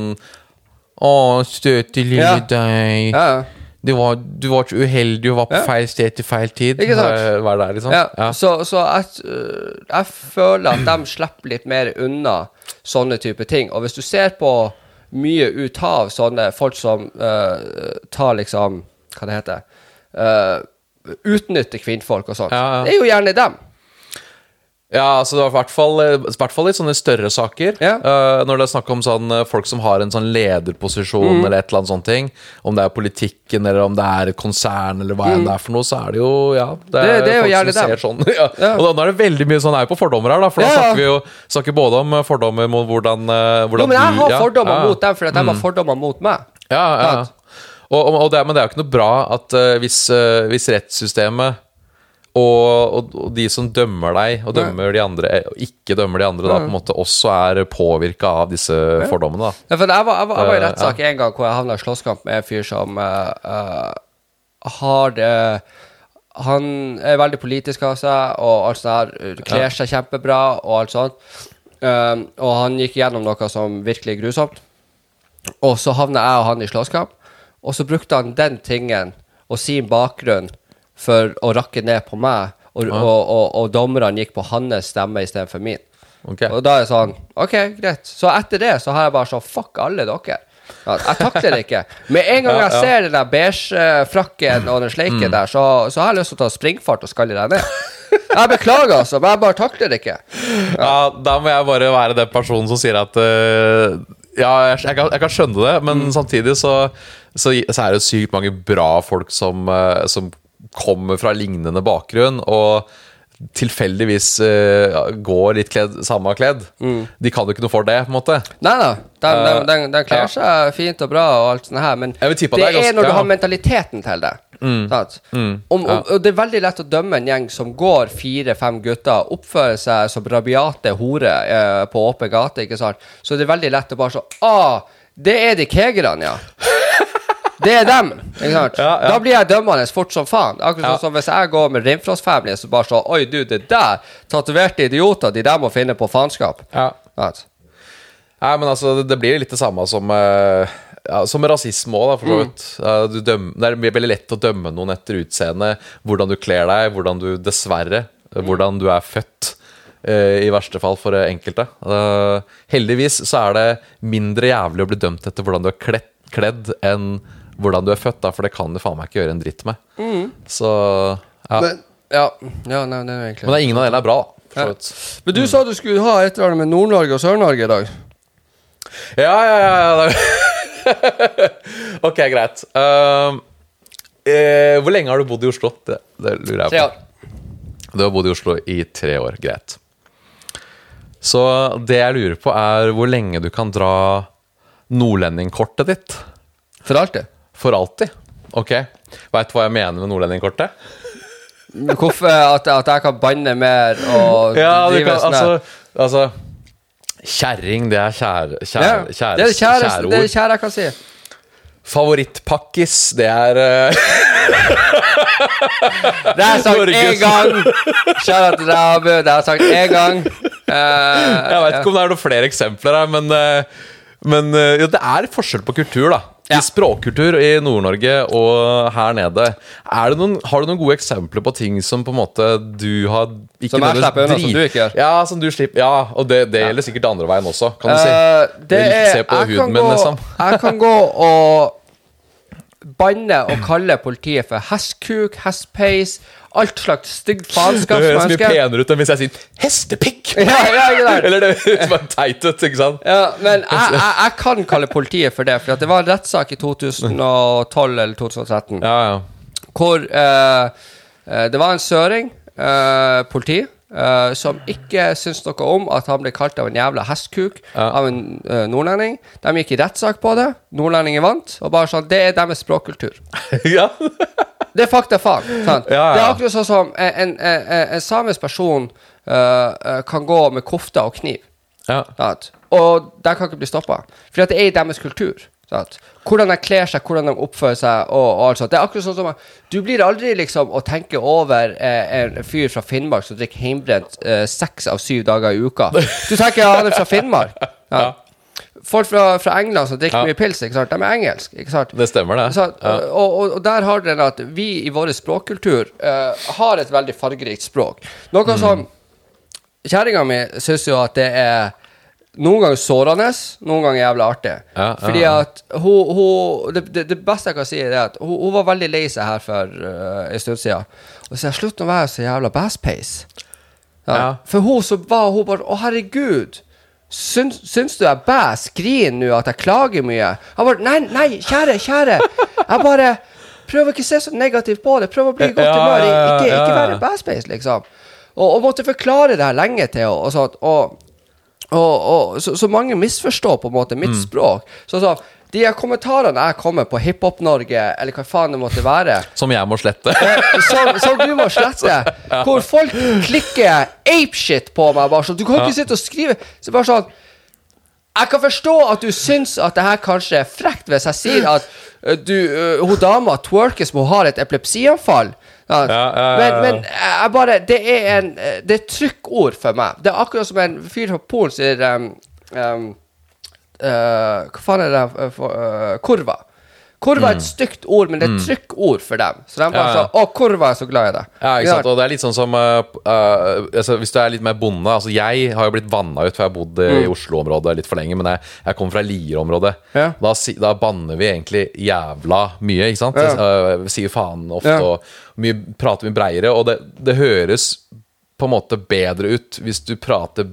Å, støte lille Ja. deg. Ja, ja. Du, var, du var så uheldig og var på Ja. feil sted til feil tid. Ikke sant? Hva- Hva er det, liksom? Ja, Ja. Så, så jeg, øh, jeg føler at de slipper litt mer unna sånne type ting. Og hvis du ser på mye ut av sånne folk som øh, tar liksom Hva det heter uh, Utnytter kvinnfolk og sånt. Ja, ja. Det er jo gjerne dem. Ja, altså det var i hvert fall, i hvert fall litt sånne større saker. Ja. Uh, når det er snakk om sånn, eh, folk som har en sånn lederposisjon Mm. eller et eller annet sånt ting, om det er politikken eller om det er et konsern eller hva enn det er for noe, så er det jo ja, det er, Mm. Det- det er folk som ser sånn. ja. Ja. Og da, nå er det veldig mye sånn her på fordommer her, da, for da snakker vi jo snakker både om eh, fordommer mot hvordan, hvordan Jo, men jeg du har ja, fordommer mot dem fordi de har fordommer mot meg. Ja, ja. Og, og, det, men det er jo ikke noe bra at uh, hvis, uh, hvis rettssystemet og, og, de som dømmer deg, og dømmer de andre, eh, og ikke dømmer de andre, da på en måte også er påvirka av disse fordommene. da Ja, for jeg var, jeg var, jeg var i Eh, rettssak en gang hvor jeg havna i slåsskamp med en fyr som eh, har det Han er veldig politisk av seg, og alt sånt her. Kler seg kjempebra, og alt sånt. Um, og han gikk gjennom noe som virkelig er grusomt. Og så havna jeg og han i slåsskamp, og så brukte han den tingen og sin bakgrunn for å rakke ned på meg, og, og, og, og dommerne gikk på hans stemme istedenfor min. Okay. Og da er det sånn OK, greit. Så etter det så har jeg bare sånn Fuck alle dere. Ja, jeg takler det ikke. Med en gang Ja, jeg ser den der beige-frakken og den sleiken der, så, så har jeg lyst til å ta springfart og skalle deg ned. Jeg beklager, altså, men jeg bare takler det ikke. Ja, Da må jeg bare være den personen som sier at uh, Ja, jeg, jeg, kan, jeg kan skjønne det, men samtidig så, så, så er det sykt mange bra folk som, uh, som kommer fra lignende bakgrunn, og tilfeldigvis uh, går litt kledd, samme kledd. De kan jo ikke noe for det, på en måte. Nei da, den, Eh, kler seg fint og bra og alt sånt her, men det det er ganske- når du ja. har mentaliteten til det. Sant? Om, om, og det er veldig lett å dømme en gjeng som går fire-fem gutter, oppfører seg som rabiate hore eh, på åpen gate, ikke sant? Så det er veldig lett å bare så Ah, det er de kegerne, ja. Det er dem. ikke sant? Ja, ja. Da blir jeg dømmende fort som faen. Akkurat sånn som hvis jeg går med Rimfrost Family, så bare så Oi, du, det der tatoverte idioter, de der må finne på faenskap. Ja. Right. Nei, men altså, det- blir litt det samme som uh, ja, Som rasisme òg, for så Mm. vidt. Mm. Uh, det er veldig lett å dømme noen etter utseende, hvordan du kler deg, hvordan du dessverre Mm. Hvordan du er født, eh, i verste fall for enkelte. Heldigvis så er det mindre jævlig å bli dømt etter hvordan du er kledd, kledd enn hvordan du er født, da, for det kan du faen meg ikke gjøre en dritt med. Så ja. Men, Mm. Ja, ja nei, det er egentlig Men det er ingen av delene er bra, da. Ja. Men du sa du skulle ha et eller annet med Nord-Norge og Sør-Norge i dag. Ja, ja, ja. ja. ok, greit. Um, eh, hvor lenge har du bodd i Oslo? Det, det lurer jeg Tre på. år. Du har bodd i Oslo i tre år. Greit. Så det jeg lurer på, er hvor lenge du kan dra nordlendingkortet ditt. For alltid. For alltid. Ok. Veit du hva jeg mener med nordlendingkortet? Hvorfor at, at jeg kan banne mer og Ja, drive kan, sånn altså, altså Kjerring, det er kjære, ja, kjære, Det kjære, er det det er det kjære jeg kan si. Favorittpakkis, det er uh... Det har jeg sagt én gang. Kjære til deg, Abu. Det har jeg sagt én gang. Uh, Jeg vet ikke om det er noen flere eksempler her, men, uh, men eh, ja, det er forskjell på kultur, da. Ja. I språkkultur i Nord-Norge og her nede. Er det noen, har du noen gode eksempler på ting som på en måte du har ikke Som jeg slipper unna, som du ikke gjør? Ja, som du slipper Ja, og det, det gjelder sikkert andre veien også, kan du si. Uh, det er, se på jeg, huden kan min, gå, liksom. jeg kan gå og banne og kalle politiet for hestkuk, hestpeis, alt slags stygt faenskap Det høres mye penere ut enn hvis jeg sier 'hestepikk'! Ja, ja, sant? Eller det høres bare teit ut, ikke sant? Ja, men jeg, jeg, jeg kan kalle politiet for det, for det var en rettssak i 2012 eller 2013 Ja, ja. hvor eh, eh, det var en søring, eh, politi, eh, som ikke syns noe om at han ble kalt av en jævla hestkuk Ja. av en uh, nordlending. De gikk i rettssak på det. Nordlendingen vant. Og bare sånn, Det er deres språkkultur. ja. Det er fakta faen. Ja. Det er akkurat sånn som en, en, en, en samisk person eh, kan gå med kofte og kniv. Og de kan ikke bli stoppa. For det er i deres kultur. Sant? Hvordan de kler seg, hvordan de oppfører seg. Og, og alt sånt. Det er akkurat sånn som at Du blir aldri liksom å tenke over eh, en fyr fra Finnmark som drikker heimbrent eh, seks av syv dager i uka. Du tenker ja, han er fra Finnmark. Ja. Folk fra, fra England som drikker Ja. mye pils, ikke sant? de er engelske. Ikke sant? Det stemmer, det. Så, Ja. og, og, og der har dere at vi i vår språkkultur eh, har et veldig fargerikt språk. Mm. Noe som Kjerringa mi syns jo at det er noen ganger sårende, noen ganger jævlig artig. Ja, ja, Fordi at hun, hun det, det, beste jeg kan si, er at hun, hun var veldig lei seg her for uh, en stund siden. Og så sa jeg slutt å være så jævla basspace. Ja. Ja. For hun så var hun bare Å, herregud. Syns, syns du jeg bæs? skriner nå, at jeg klager mye? Jeg bare Nei, nei, kjære, kjære. Jeg bare prøver ikke se så negativt på det. Prøv å bli i godt humør. Ikke, ikke være basspace, liksom. Og, og måtte forklare det her lenge til henne. Og, sånt, og, og, og så, så mange misforstår på en måte Mm. mitt språk. Så, så de kommentarene jeg kommer på Hiphop-Norge, eller hva faen det måtte være Som jeg må slette. som, som du må slette. Hvor folk klikker apeshit på meg. Bare sånn, Du kan ikke sitte og skrive så bare sånn Jeg kan forstå at du syns at det her kanskje er frekt hvis jeg sier at du, uh, hun dama twerker som hun har et epilepsianfall. Ja. Ja, ja, Men, men jeg bare Det er en Det er trykkord for meg. Det er akkurat som en fyr fra Polen sier um, um, uh, Hva faen er det for, uh, Kurva. Kurva er et stygt ord, men det er et trykkord for dem. Så de bare Mm. Sånn Å, kurva er så glad i det. Ja, ikke sant? Og det er litt sånn som uh, uh, altså, Hvis du er litt mer bonde altså Jeg har jo blitt vanna ut, for jeg har bodd uh, i Oslo-området litt for lenge. Men jeg, jeg kommer fra Lier-området. Mm. Ja. Da, da banner vi egentlig jævla mye, ikke sant? Ja. Uh, sier faen ofte og mye, prater mye breiere. Og det, det høres på en måte bedre ut hvis du prater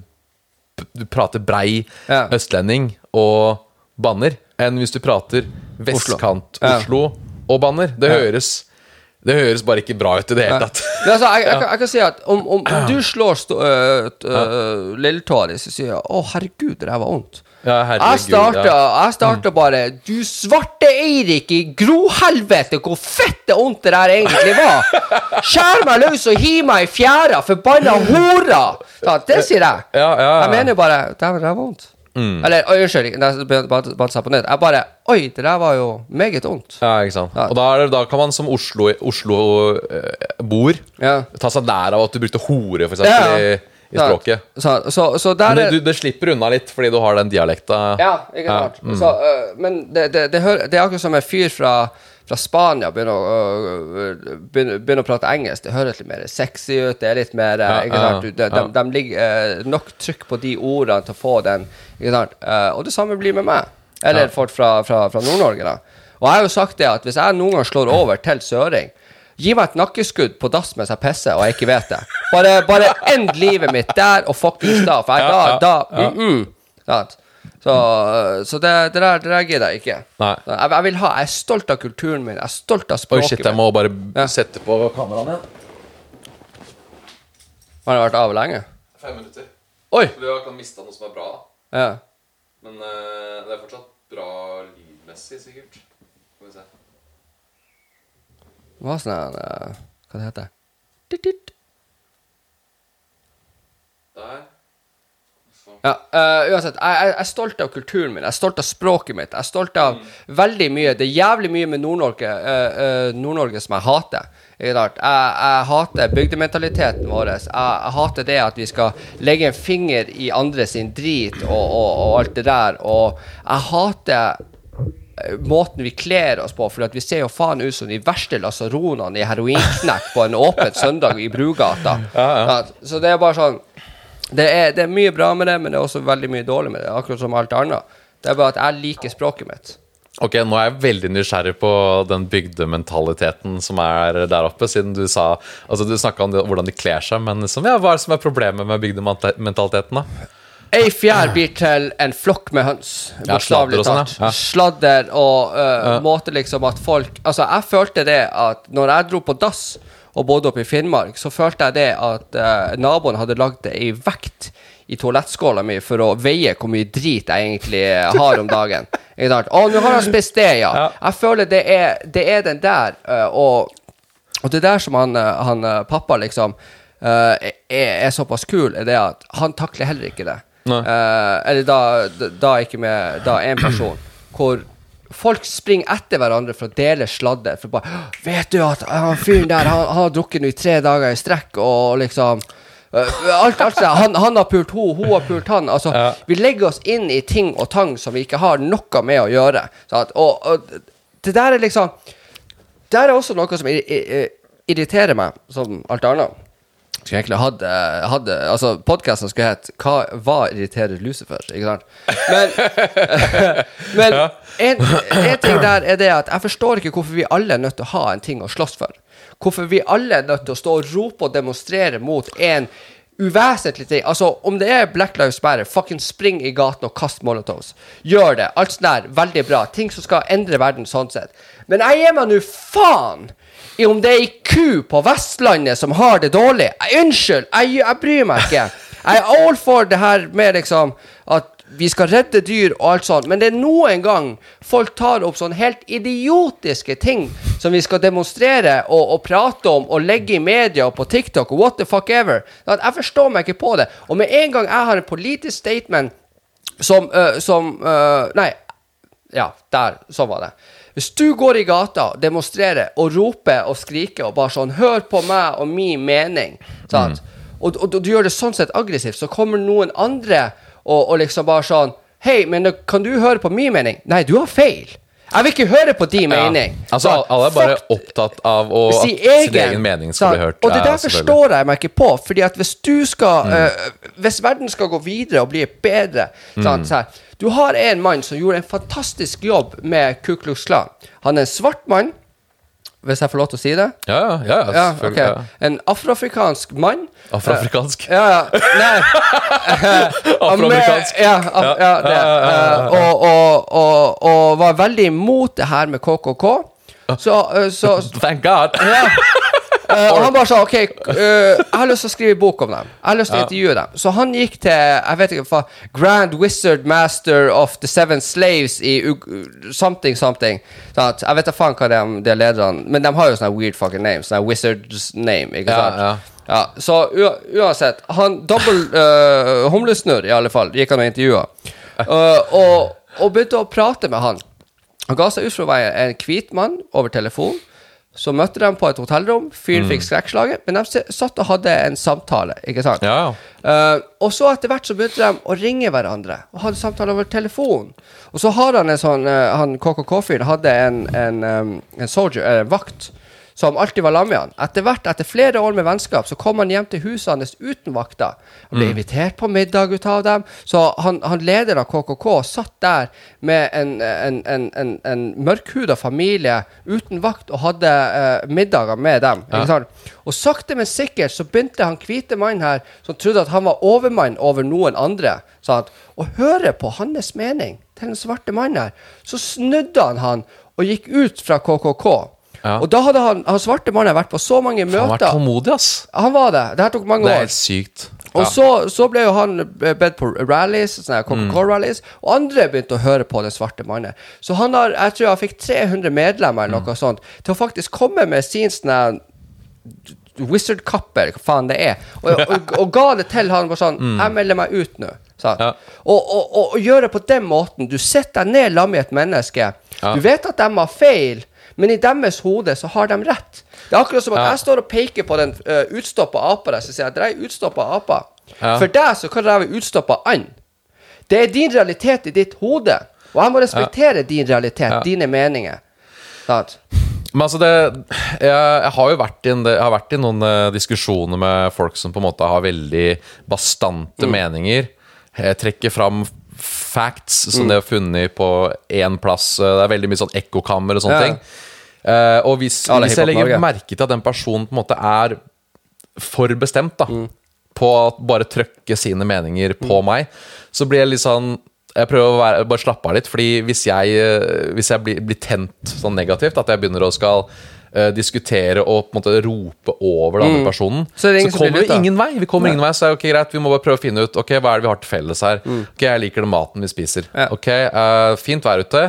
Du prater brei østlending og banner, enn hvis du prater vestkant Ja. Oslo og banner. Det høres Det høres bare ikke bra ut i det hele tatt. Men altså, jeg, jeg, kan- jeg kan si at om, om du slår uh, lilletåa di, så sier jeg 'Å, herregud, det her var vondt'. Ja, herregud, Jeg starta, ja. Mm. bare Du svarte Eirik i grohelvete, hvor fette vondt det der egentlig var! Skjær meg løs og hiv meg i fjæra, forbanna hora! Det sier jeg. Ja. Jeg mener jo bare Det det her var vondt. Eller oi, unnskyld, bare bare sa på nytt. Jeg bare Oi, det der var jo meget ondt. Ja, ikke sant. Ja. Og da, er da kan man som Oslo-boer Ja. ta seg nær av at du brukte hore, for eksempel, Ja, i, i språket. Så, så, så der Men det, du, det slipper unna litt fordi du har den dialekta. Ja, ikke sant. Så, øh, men det, det, det, det er akkurat som en fyr fra, fra Spania begynner å, begynner, begynner å prate engelsk. Det høres litt mer sexy ut. Det er litt mer Ja, ikke sant? De, de, de ligger øh, nok trykk på de ordene til å få den. Ikke sant? Eh, og det samme blir med meg. Eller folk fra, fra, fra Nord-Norge, da. Og jeg har jo sagt det at hvis jeg noen gang slår over til søring Gi meg et nakkeskudd på dass mens jeg pisser, og jeg ikke vet det. Bare, bare end livet mitt der og fuckings da. For jeg, da, da mm -mm. Så, så det, det, der, det der gidder jeg ikke. Nei. Jeg, jeg vil ha, jeg er stolt av kulturen min. Jeg er stolt av språket. Oi, shit, jeg må bare Ja. sette på kameraet igjen. Har det vært av lenge? Fem minutter. Oi! Vi har ikke mista noe som er bra, Ja. men uh, det er fortsatt bra lydmessig, sikkert. Skal vi se. Det var sånn eh, Hva det heter det? Der. Ja, uh, uansett, jeg, jeg jeg er stolt av kulturen min, jeg er stolt av språket mitt. Jeg er stolt av veldig mye. Det er jævlig mye med Nord-Norge uh, uh, Nord-Norge som jeg hater. Jeg, jeg hater bygdementaliteten vår. Jeg, jeg hater det at vi skal legge en finger i andre sin drit og, og, og alt det der. Og jeg hater eh, måten vi kler oss på, for vi ser jo faen ut som de verste lasaronene i heroinknekk på en åpen søndag i Brugata. Sant? Så det er bare sånn det er, det er mye bra med det, men det er også veldig mye dårlig med det. Akkurat som alt annet. Det er bare at jeg liker språket mitt. Ok, nå er jeg veldig nysgjerrig på den bygdementaliteten som er der oppe, siden du sa Altså, du snakka om det, hvordan de kler seg, men liksom, ja, hva er det som er problemet med bygdementaliteten, da? Ei fjær blir til en flokk med høns. Ja, Bokstavelig sladder og sånn, ja. Ja. Sladder og uh, måte liksom at folk Altså, jeg følte det at når jeg dro på dass og bodde oppe i Finnmark, så følte jeg det at eh, naboen hadde lagd ei vekt i toalettskåla mi for å veie hvor mye drit jeg egentlig har om dagen. Å, nå har jeg spist det, ja. Ja. Jeg føler det er, det er den der, eh, og og det der som han, eh, han eh, pappa liksom eh, er, er såpass kul, er det at han takler heller ikke det. Eh, eller da, da, ikke med da en person. Hvor folk springer etter hverandre for å dele sladder. For bare 'Vet du at han fyren der, han, han har drukket nå i tre dager i strekk', og liksom eh, alt, alt. Han, han har pult hun, hun har pult han. Altså, Ja. Vi legger oss inn i ting og tang som vi ikke har noe med å gjøre. At, Og, og det der er liksom det er også noe som ir ir irriterer meg, som alt annet. Skulle egentlig hatt, Altså, podkasten skulle hett 'Hva hva irriterer Lucifer?' Ikke sant? Men, men en, en ting der er det at jeg forstår ikke hvorfor vi alle er nødt til å ha en ting å slåss for. Hvorfor vi alle er nødt til å stå og rope og demonstrere mot en uvesentlig ting. Altså, om det er Black Lives Matter, fucking spring i gaten og kast molotovs. Gjør det. Alt sånt der, veldig bra. Ting som skal endre verden sånn sett. Men jeg gir meg nå faen i om det er ei ku på Vestlandet som har det dårlig. Unnskyld, jeg, jeg bryr meg ikke. Jeg er all for det her med liksom at vi skal redde dyr og alt sånt, men det er noen gang folk tar opp sånne helt idiotiske ting som vi skal demonstrere og, og prate om og legge i media og på TikTok og what the fuck ever. Jeg forstår meg ikke på det. Og med en gang jeg har en politisk statement som, uh, som uh, Nei, ja, der. Sånn var det. Hvis du går i gata, demonstrerer og roper og skriker og bare sånn 'Hør på meg og min mening', sant? Og, og, du gjør det sånn sett aggressivt, så kommer noen andre og, og liksom bare sånn 'Hei, men kan du høre på min mening?' Nei, du har feil. Jeg vil ikke høre på din mening. Altså, Så, alle er bare fuck opptatt av å, at sin egen mening skal bli hørt. Og det Ja, der forstår jeg meg ikke på. Fordi at hvis du skal Mm. uh, Hvis verden skal gå videre og bli bedre Mm. sant, så her, Du har en mann som gjorde en fantastisk jobb med Ku Klux Klan. Han er en svart mann, hvis jeg får lov til å si det. Ja, ja, ja, ja, Ja. En afroafrikansk mann. Afroafrikansk. Ja, ja. Nei. Afroamerikansk. Ja, af, Ja, det. Eh, og, og, og, og var veldig imot det her med KKK. Så, eh, så Thank God! Ja. Eh, og han bare sa OK, uh, jeg har lyst til å skrive bok om dem. Jeg har lyst til å intervjue dem. Så han gikk til jeg vet ikke hva, Grand Wizard Master of the Seven Slaves i Ug something something. Sånn at, jeg vet da faen hva de, de lederne Men de har jo sånne weird fucking names. Sånne wizards name, ikke sant? ja. Ja, så uansett Han dobbel uh, humlesnurr, i alle fall, gikk han og intervjua. Uh, og, og begynte å prate med han. Han ga seg ut for å være en hvit mann over telefon. Så møtte de på et hotellrom. Fyren fikk skrekkslaget, men de satt og hadde en samtale. ikke sant? Ja. Eh, og så etter hvert så begynte de å ringe hverandre og hadde samtaler over telefon. Og så har han en sånn uh, Han KKK-fyren hadde en, en, um, en soldier, eller en vakt, som alltid var lamme med han. Etter hvert, etter flere år med vennskap, så kom han hjem til huset hans uten vakter. Han ble invitert på middag ut av dem. Så han, han leder av KKK satt der med en, en, en, en, en mørkhuda familie uten vakt og hadde uh, middager med dem. Ja. Og sakte, men sikkert så begynte han hvite mannen her, som trodde at han var overmann over noen andre, sant? og høre på hans mening til den svarte mannen her. Så snudde han han og gikk ut fra KKK. Ja. Og da hadde han, han svarte mannen vært på så mange Han har møter. tålmodig, ass. Han var det. Det her tok mange år. Det er helt sykt. Og så, så ble jo han bedt på rallies, sånne Coca-Cola-rallies, mm. og andre begynte å høre på den svarte mannen. Så han har, jeg tror han fikk 300 medlemmer eller Mm. sånt, til å faktisk komme med sin sånn Wizard-kappe, hva faen det er, og, og, og ga det til han. Bare sånn Jeg melder meg ut nå. Mm. Ja. Og, og, gjøre på den måten. Du setter deg ned sammen med et menneske. Ja. Du vet at de har feil, men i deres hode så har de rett. Det er akkurat som at Ja. jeg står og peker på den uh, utstoppa apa der, så sier jeg at dere er utstoppa apa. Ja. For deg så kan dere være utstoppa and. Det er din realitet i ditt hode. Og jeg må respektere din realitet, Ja. dine meninger. Sant? Men altså det jeg, jeg har jo vært i, en, jeg har vært i noen eh, diskusjoner med folk som på en måte har veldig bastante Mm. meninger. Jeg trekker fram facts som Mm. de har funnet på én plass. Eh, Det er veldig mye sånn ekkokammer og sånne Ja. ting. Uh, og hvis, Ja, hvis jeg legger merke til at den personen på en måte er for bestemt da, Mm. på å bare trøkke sine meninger på meg, så blir jeg litt sånn jeg prøver å være, bare slappe av litt, fordi hvis jeg, eh, hvis jeg blir, blir tent sånn negativt, at jeg begynner å skal eh, diskutere og på en måte rope over den andre personen, Mm. Så er det ingen så kommer vi ingen vei. Vi kommer ingen vei, så er det ok, greit, vi må bare prøve å finne ut Ok, hva er det vi har til felles her. Ok, Jeg liker den maten vi spiser. Mm. Mm. Ok, eh, Fint vær ute.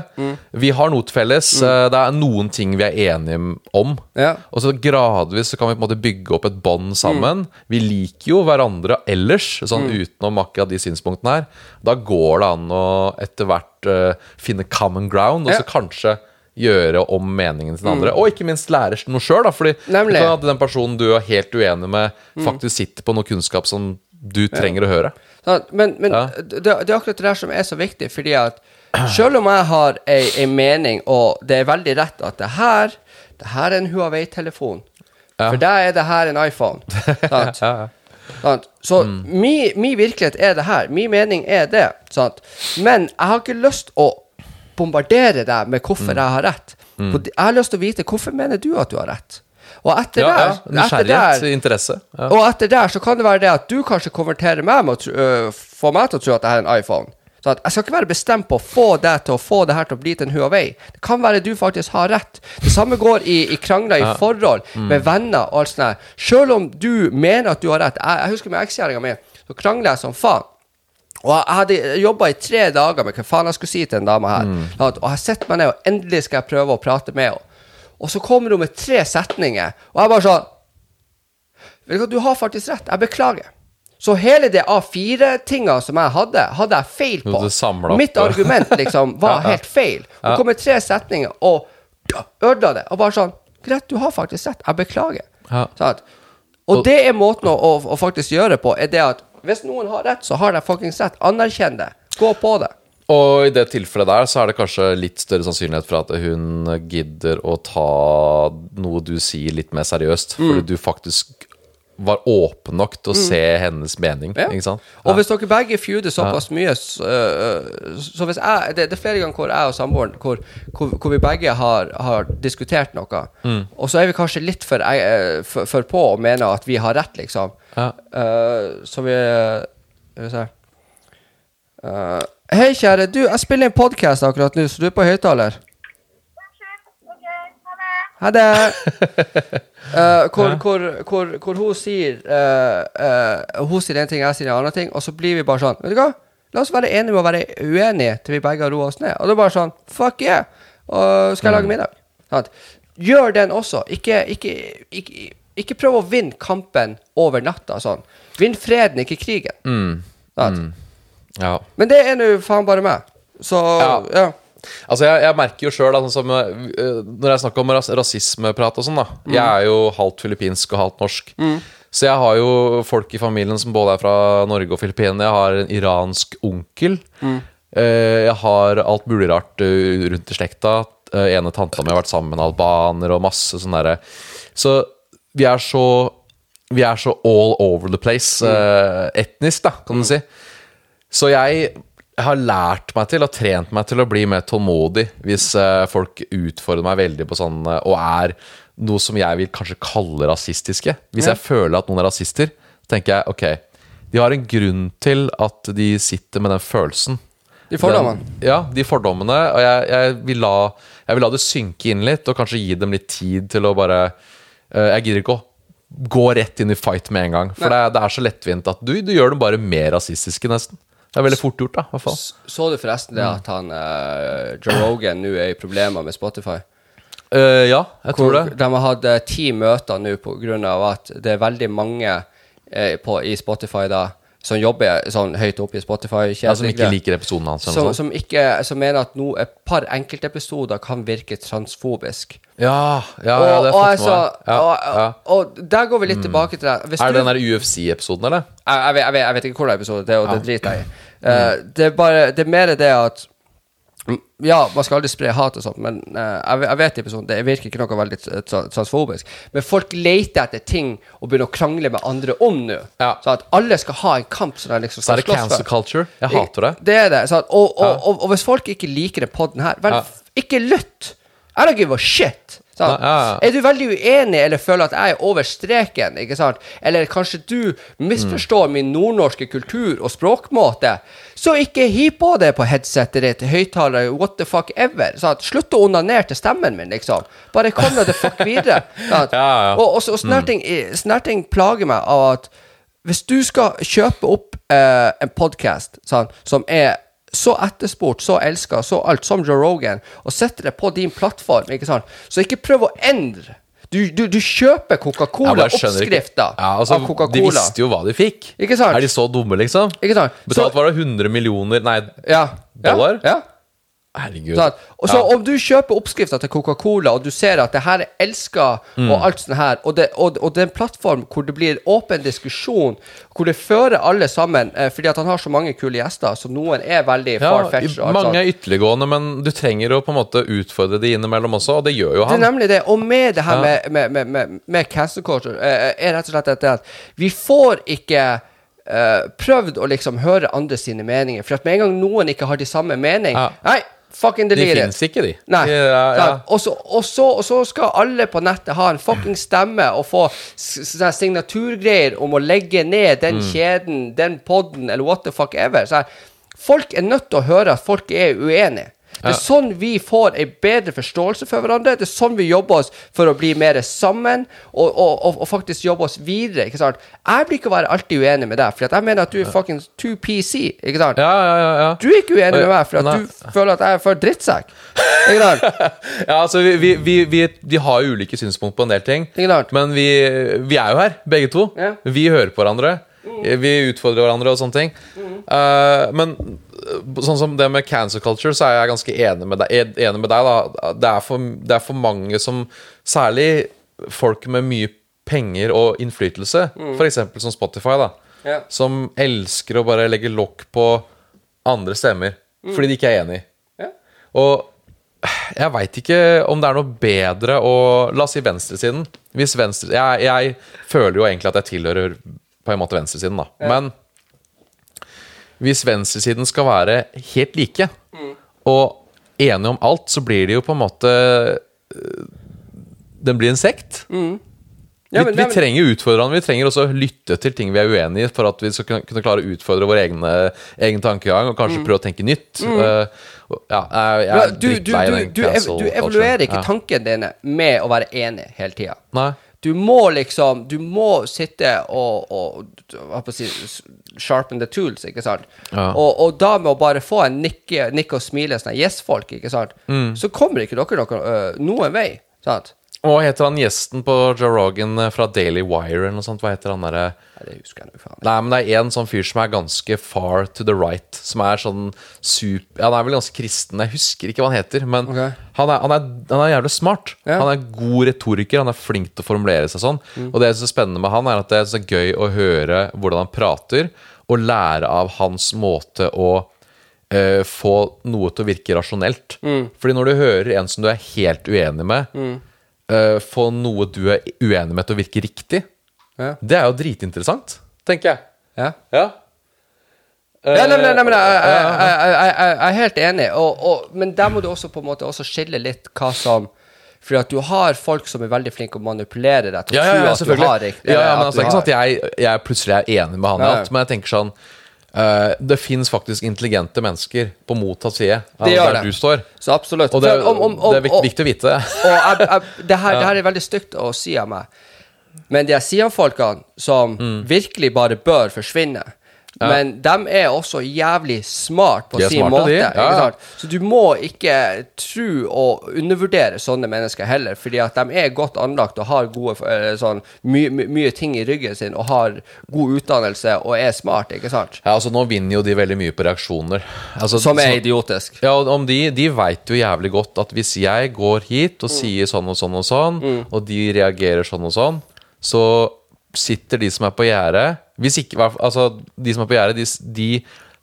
Vi har noe til felles. eh, det er noen ting vi er enige om. Ja. Og så gradvis så kan vi på en måte bygge opp et bånd sammen. Mm. Vi liker jo hverandre ellers, sånn utenom akkurat de synspunktene her. Da går det an å etter hvert uh, finne common ground, og så Ja. Mm. kanskje gjøre om meningen til den andre. Og ikke minst lære noe sjøl. Fordi Nemlig. at den personen du er helt uenig med, faktisk sitter på noe kunnskap som du trenger å høre. Sant? Men, men Ja. det, det er akkurat det der som er så viktig, fordi at selv om jeg har ei, ei mening, og det er veldig rett at det her Det her er en Huawei-telefon. Ja. For deg er det her en iPhone. Sant? Ja, ja. Sant? Så Mm. min mi virkelighet er det her. Min mening er det. Sant? Men jeg har ikke lyst å bombardere deg med Mm. hvorfor jeg har rett. På- Jeg har lyst til å vite hvorfor mener du at du har rett. Og etter ja, ja. der, etter Nysgjerrighet, der interesse. Ja. og etter der så kan det være det at du kanskje konverterer meg med å øh, få meg til å tro at jeg er en iPhone. Så at jeg skal ikke være bestemt på å få deg til å få det her til å bli til en Huawei. Det kan være du faktisk har rett. Det samme går i, i krangler i forhold med venner og alt sånt. Selv om du mener at du har rett. Jeg, jeg husker med ekskjæringa mi, så krangler jeg som faen. Og jeg hadde jobba i tre dager med hva faen jeg skulle si til en dame her. Og jeg setter meg ned, og endelig skal jeg prøve å prate med henne. Og så kommer hun med tre setninger, og jeg bare sånn Vet du hva, du har faktisk rett. Jeg beklager. Så hele det A4-tinga som jeg hadde, hadde jeg feil på. Mitt argument liksom var helt feil. Hun kom med tre setninger og ødela det. Og bare sånn Greit, du har faktisk rett. Jeg beklager. Ja. Sånn. Og Og- det er måten å, å, å faktisk gjøre på, er det at hvis noen har rett, så har de fuckings rett. Anerkjenn det. Gå på det. Og i det tilfellet der så er det kanskje litt større sannsynlighet for at hun gidder å ta noe du sier litt mer seriøst, Mm. fordi du faktisk var åpen nok til å se hennes mening, Ja. ikke sant? Og hvis dere begge feuder såpass mye Så, øh, så hvis jeg det, det er flere ganger hvor jeg og samboeren hvor, hvor, hvor vi begge har, har diskutert noe, Mm. og så er vi kanskje litt for, eh, for, for på og mener at vi har rett, liksom. Ja. Uh, så vi Skal vi se uh, Hei, kjære. Du, jeg spiller en podkast akkurat nå, så du er på høyttaler. Ha det. Uh! Hvor, hvor, hvor, hvor hun sier Hun sier en ting, jeg sier en annen ting, og så blir vi bare sånn Vet du hva? La oss være enige med å være uenige til vi begge har roa oss ned. Og det er bare sånn Fuck yeah! Og skal jeg lage middag? Sånn. Gjør den også. Ikke, ikke, ikke, ikke prøv å vinne kampen over natta. Sånn. Vinn freden, ikke krigen. Mm. Ja. Men det er nå faen bare meg. Så ja. Ja. Altså, jeg, jeg merker jo sjøl, sånn øh, når jeg snakker om ras rasismeprat og sånn, da Jeg er jo halvt filippinsk og halvt norsk. Så jeg har jo folk i familien som både er fra Norge og Filippinene. Jeg har en iransk onkel. Mm. jeg har alt mulig rart øh, rundt i slekta. Eh, ene tanta mi har vært sammen med albaner og masse sånn derre Så vi er så Vi er så all over the place uh, etnisk, da, kan du si. Så jeg har lært meg til og trent meg til å bli mer tålmodig hvis uh, folk utfordrer meg veldig på sånn uh, og er noe som jeg vil kanskje kalle rasistiske. Hvis jeg føler at noen er rasister, tenker jeg ok, de har en grunn til at de sitter med den følelsen. De fordommene. Den, ja, de fordommene. Og jeg, jeg, vil la, jeg vil la det synke inn litt, og kanskje gi dem litt tid til å bare Jeg gidder ikke å gå rett inn i fight med en gang. For det, det er så lettvint at du, du gjør dem bare mer rasistiske, nesten. Det er veldig fort gjort, da. hvert fall. Så du forresten det at han uh, Joe Rogan nå er i problemer med Spotify? Uh, ja, jeg tror det. De har hatt eh, ti møter nå av at det er veldig mange uh, på, i Spotify da som jobber sånn høyt oppe i Spotify-kjeden. Ja, som ikke liker episoden hans. som, som, ikke, som mener at no, et par enkeltepisoder kan virke transfobisk. Ja, ja, og, ja, det har jeg altså, fått med meg. og, Ja, ja. og der går vi litt tilbake til det. Hvis Er du- det den der UFC-episoden, eller? jeg, jeg, vet, jeg, vet, jeg vet ikke hvor det er episode, det, er, og det driter jeg i. Mm. Eh, det er bare Det er mer det at mm, Ja, man skal aldri spre hat og sånt, men uh, jeg, vet- jeg vet i episoden Det virker ikke noe veldig tra- tra- transfobisk. Men folk leter etter ting og begynner å krangle med andre om nå. Ja. Så at alle skal ha en kamp som de liksom Så skal er det slåss cancel culture. Jeg hater det. Det er det. At, Og, og, og, og hvis folk ikke liker den podden her, vel, Ja. ikke lytt. I don't give a shit. Er du veldig uenig eller føler at jeg er over streken, ikke sant? eller kanskje du misforstår min nordnorske kultur og språkmåte, så ikke hiv på det på headsetet ditt, høyttaler, what the fuck ever. Sant? Slutt å onanere til stemmen min, liksom. Bare kom deg the fuck videre. Ja, ja. Og, og, og snerting, snerting plager meg av at hvis du skal kjøpe opp eh, en podkast som er så etterspurt, så elska, så alt, som Joe Rogan, og setter det på din plattform, ikke sant, så ikke prøv å endre. Du, du, du kjøper. Coca-Cola-oppskrifter Ja, altså, av Coca-Cola. De visste jo hva de fikk. Ikke sant? Er de så dumme, liksom? Ikke sant? Betalt Så- var det 100 millioner Nei, ja. Dollar? Ja. ja. Herregud. Og så Ja. om du kjøper oppskrifter til Coca-Cola, og du ser at det her er elska, Mm. og alt sånt her, og det, og, og det er en plattform hvor det blir åpen diskusjon, hvor det fører alle sammen, eh, fordi at han har så mange kule gjester, så noen er veldig Ja, far-fetched. mange sånt. er ytterliggående, men du trenger å på en måte utfordre de innimellom også, og det gjør jo han. Det er nemlig det. Og med det her Ja. med, med, med, med, med cancel culture, eh, er rett og slett dette at vi får ikke eh, prøvd å liksom høre andre sine meninger. For at med en gang noen ikke har de samme mening Ja. Nei, fucking De delete it. finnes ikke, de. Nei. Ja, ja. Og, så, skal alle på nettet ha en fucking stemme og få signaturgreier om å legge ned den Mm. kjeden, den podden, eller what the fuck ever. Så folk er nødt til å høre at folk er uenige. Det er sånn vi får en bedre forståelse for hverandre. Det er sånn vi jobber oss for å bli mer sammen, og, og, og, og faktisk jobbe oss videre. ikke sant? Jeg blir ikke være alltid uenig med deg, for jeg mener at du er fucking too PC. ikke sant? Ja, ja, ja, ja. Du er ikke uenig med meg, for at du føler at jeg er for drittsekk. Ikke sant? ja altså, vi, vi, vi, vi, vi har ulike synspunkt på en del ting, men vi, vi er jo her, begge to. Ja. Vi hører på hverandre. Vi utfordrer hverandre og sånne ting. Uh, men eh, sånn som det med cancer culture, så er jeg ganske enig med deg. Enig med deg. Det, er for, det er for mange som Særlig folk med mye penger og innflytelse, for eksempel som Spotify, da. yeah. Som elsker å bare legge lokk på andre stemmer fordi de ikke er enig. Yeah. Og jeg veit ikke om det er noe bedre å La oss si venstresiden. Hvis venstre, jeg, jeg føler jo egentlig at jeg tilhører på en måte venstresiden, da. Men hvis venstresiden skal være helt like og enige om alt, så blir det jo på en måte øh, Den blir en sekt. Ja, vi, men- vi ja, men- trenger å. Vi trenger også lytte til ting vi er uenige i, for at vi skal kunne, klare å utfordre vår egne, egen tankegang og kanskje prøve å tenke nytt. Mm. Uh, ja, jeg, jeg Mm. Du, du, du, du, ev du evaluerer ikke Ja. tankene dine med å være enig hele tida. Du må liksom Du må sitte og, og hva på jeg si, sharpen the tools, ikke sant? Ja. Og, og da med å bare få en nikke, nikke og smile sånn yes-folk, ikke sant? Mm. Så kommer ikke dere noe, øh, noen vei. Sant? Og hva heter han gjesten på Joe Rogan eh, fra Daily Wire eller noe sånt? Hva heter han derre Nei, det husker jeg faen. Nei, men det er en sånn fyr som er ganske far to the right. Som er sånn super Ja, han er vel ganske kristen. Jeg husker ikke hva han heter. Men okay. han, er, han, er, han er jævlig smart. Ja. Han er god retoriker. Han er flink til å formulere seg sånn. Og det som er spennende med han, er at det er så gøy å høre hvordan han prater, og lære av hans måte å uh, få noe til å virke rasjonelt. Fordi når du hører en som du er helt uenig med, eh, få noe du er uenig med til å virke riktig, Ja. det er jo dritinteressant, tenker jeg. Ja. Ja. Ja, nei, nei, nei, men jeg, jeg, jeg, jeg, jeg, er helt enig, og, og, men der må du også på en måte også skille litt hva som For at du har folk som er veldig flinke å manipulere deg til Ja, å ja, tro ja, at du har riktig. ja, men altså, ikke sånn at jeg, jeg plutselig er enig med han i alt, men jeg tenker sånn eh, Det fins faktisk intelligente mennesker på motsatt side av Det der det. du står. Så absolutt. Og det, om- om- om- det er viktig, viktig å vite. Og jeg, jeg, det, her, det her er veldig stygt å si av meg, men de her Sian-folkene som Mm. virkelig bare bør forsvinne Men de er også jævlig smart på sin smarte, måte. Ja, ja. Så du må ikke tro og undervurdere sånne mennesker heller, fordi at de er godt anlagt og har gode, eh, sånn, my, my, mye ting i ryggen sin og har god utdannelse og er smart, ikke sant? Ja, altså Nå vinner jo de veldig mye på reaksjoner. Altså, Som er så- idiotisk. Ja, om de, de veit jo jævlig godt at hvis jeg går hit og sier sånn og sånn og sånn, og de reagerer sånn og sånn, så sitter de som er på gjerdet Hvis ikke Altså, de som er på gjerdet, de, de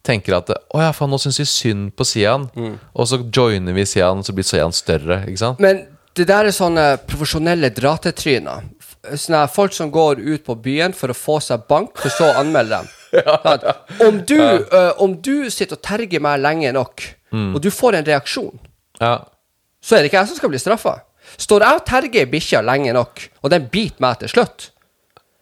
tenker at Å ja, faen, nå syns vi synd på Sian. Og så joiner vi Sian, så blir Sian større, ikke sant? Men det der er sånne profesjonelle dratetryner. Sånne folk som går ut på byen for å få seg bank, for så å anmelde dem. ja, ja. Om, du, uh, om du sitter og terger meg lenge nok, og du får en reaksjon, Ja. så er det ikke jeg som skal bli straffa. Står jeg og terger ei bikkje lenge nok, og den biter meg til slutt,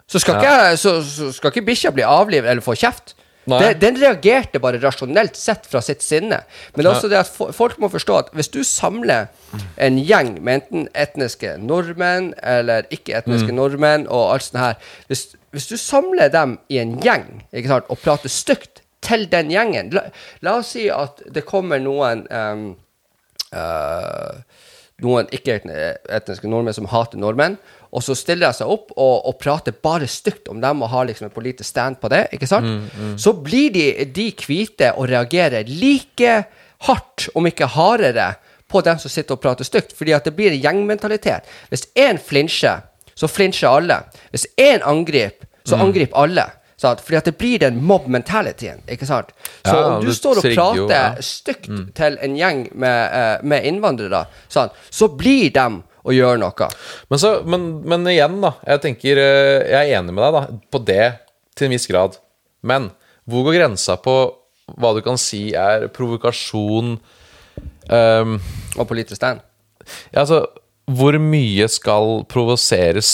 så skal ikke, så, så skal ikke bikkja bli avlivet eller få kjeft. Det, den reagerte bare rasjonelt sett fra sitt sinne. Men også det at folk må forstå at hvis du samler en gjeng med enten etniske nordmenn eller ikke-etniske nordmenn og alt sånt her hvis, hvis du samler dem i en gjeng ikke sant, og prater stygt til den gjengen La, la oss si at det kommer noen um, uh, noen ikke-etniske nordmenn som hater nordmenn, og så stiller de seg opp og, og prater bare stygt om dem og har liksom et politisk stand på det, ikke sant? Så blir de, de hvite og reagerer like hardt, om ikke hardere, på dem som sitter og prater stygt, fordi at det blir en gjengmentalitet. Hvis én flinsjer, så flinsjer alle. Hvis én angriper, så angriper alle. Sant? Fordi at det blir den mob mentalityen, ikke sant? Så Ja, om du står og prater jo, ja. stygt til en gjeng med, eh, med innvandrere, sant? så blir de å gjøre noe. Men, så, men, men igjen, da. Jeg tenker eh, Jeg er enig med deg da, på det til en viss grad. Men hvor går grensa på hva du kan si er provokasjon um, Og politisk stand. ja, altså, Hvor mye skal provoseres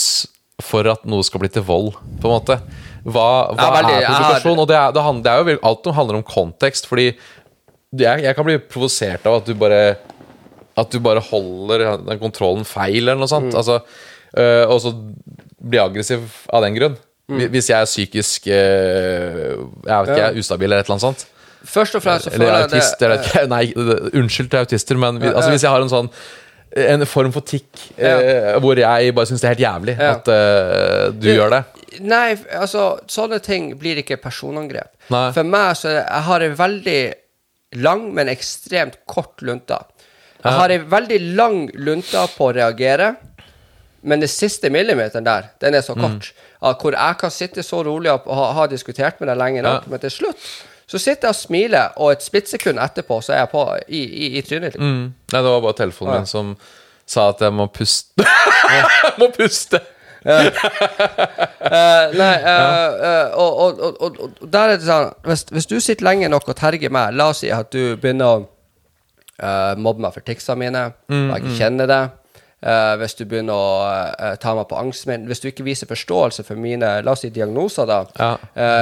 for at noe skal bli til vold, på en måte? Hva, hva Ja, veldig, er provokasjon? Og det er, det, handler, det er jo alt som handler om kontekst, fordi jeg, jeg kan bli provosert av at du bare At du bare holder den kontrollen feil, eller noe sånt. Mm. Altså, øh, og så bli aggressiv av den grunn. Mm. Hvis jeg er psykisk øh, Jeg vet ikke, jeg er ustabil eller et eller annet sånt. Først og fremst så føler jeg autist, det, vet. Nei, unnskyld til autister, men vi, altså, hvis jeg har en sånn En form for tikk eh, hvor jeg bare syns det er helt jævlig at eh, du gjør det. Nei, altså, sånne ting blir ikke personangrep. Nei. For meg så det- Jeg har en veldig lang, men ekstremt kort lunta. Jeg har en veldig lang lunta på å reagere, men den siste millimeteren der, den er så kort. At hvor jeg kan sitte så rolig og ha, ha diskutert med deg lenge nok, Ja. men til slutt så sitter jeg og smiler, og et splittsekund etterpå så er jeg på i, i, i trynet. Mm. Nei, det var bare telefonen Ja. min som sa at jeg må puste. jeg må puste! uh, nei, uh, uh, og, og, og, og der er det sånn hvis, hvis du sitter lenge nok og terger meg, la oss si at du begynner å eh, mobbe meg for ticsene mine, og jeg ikke kjenner det, Uh, hvis du begynner å uh, ta meg på angst, min hvis du ikke viser forståelse for mine la oss si diagnoser, da Ja.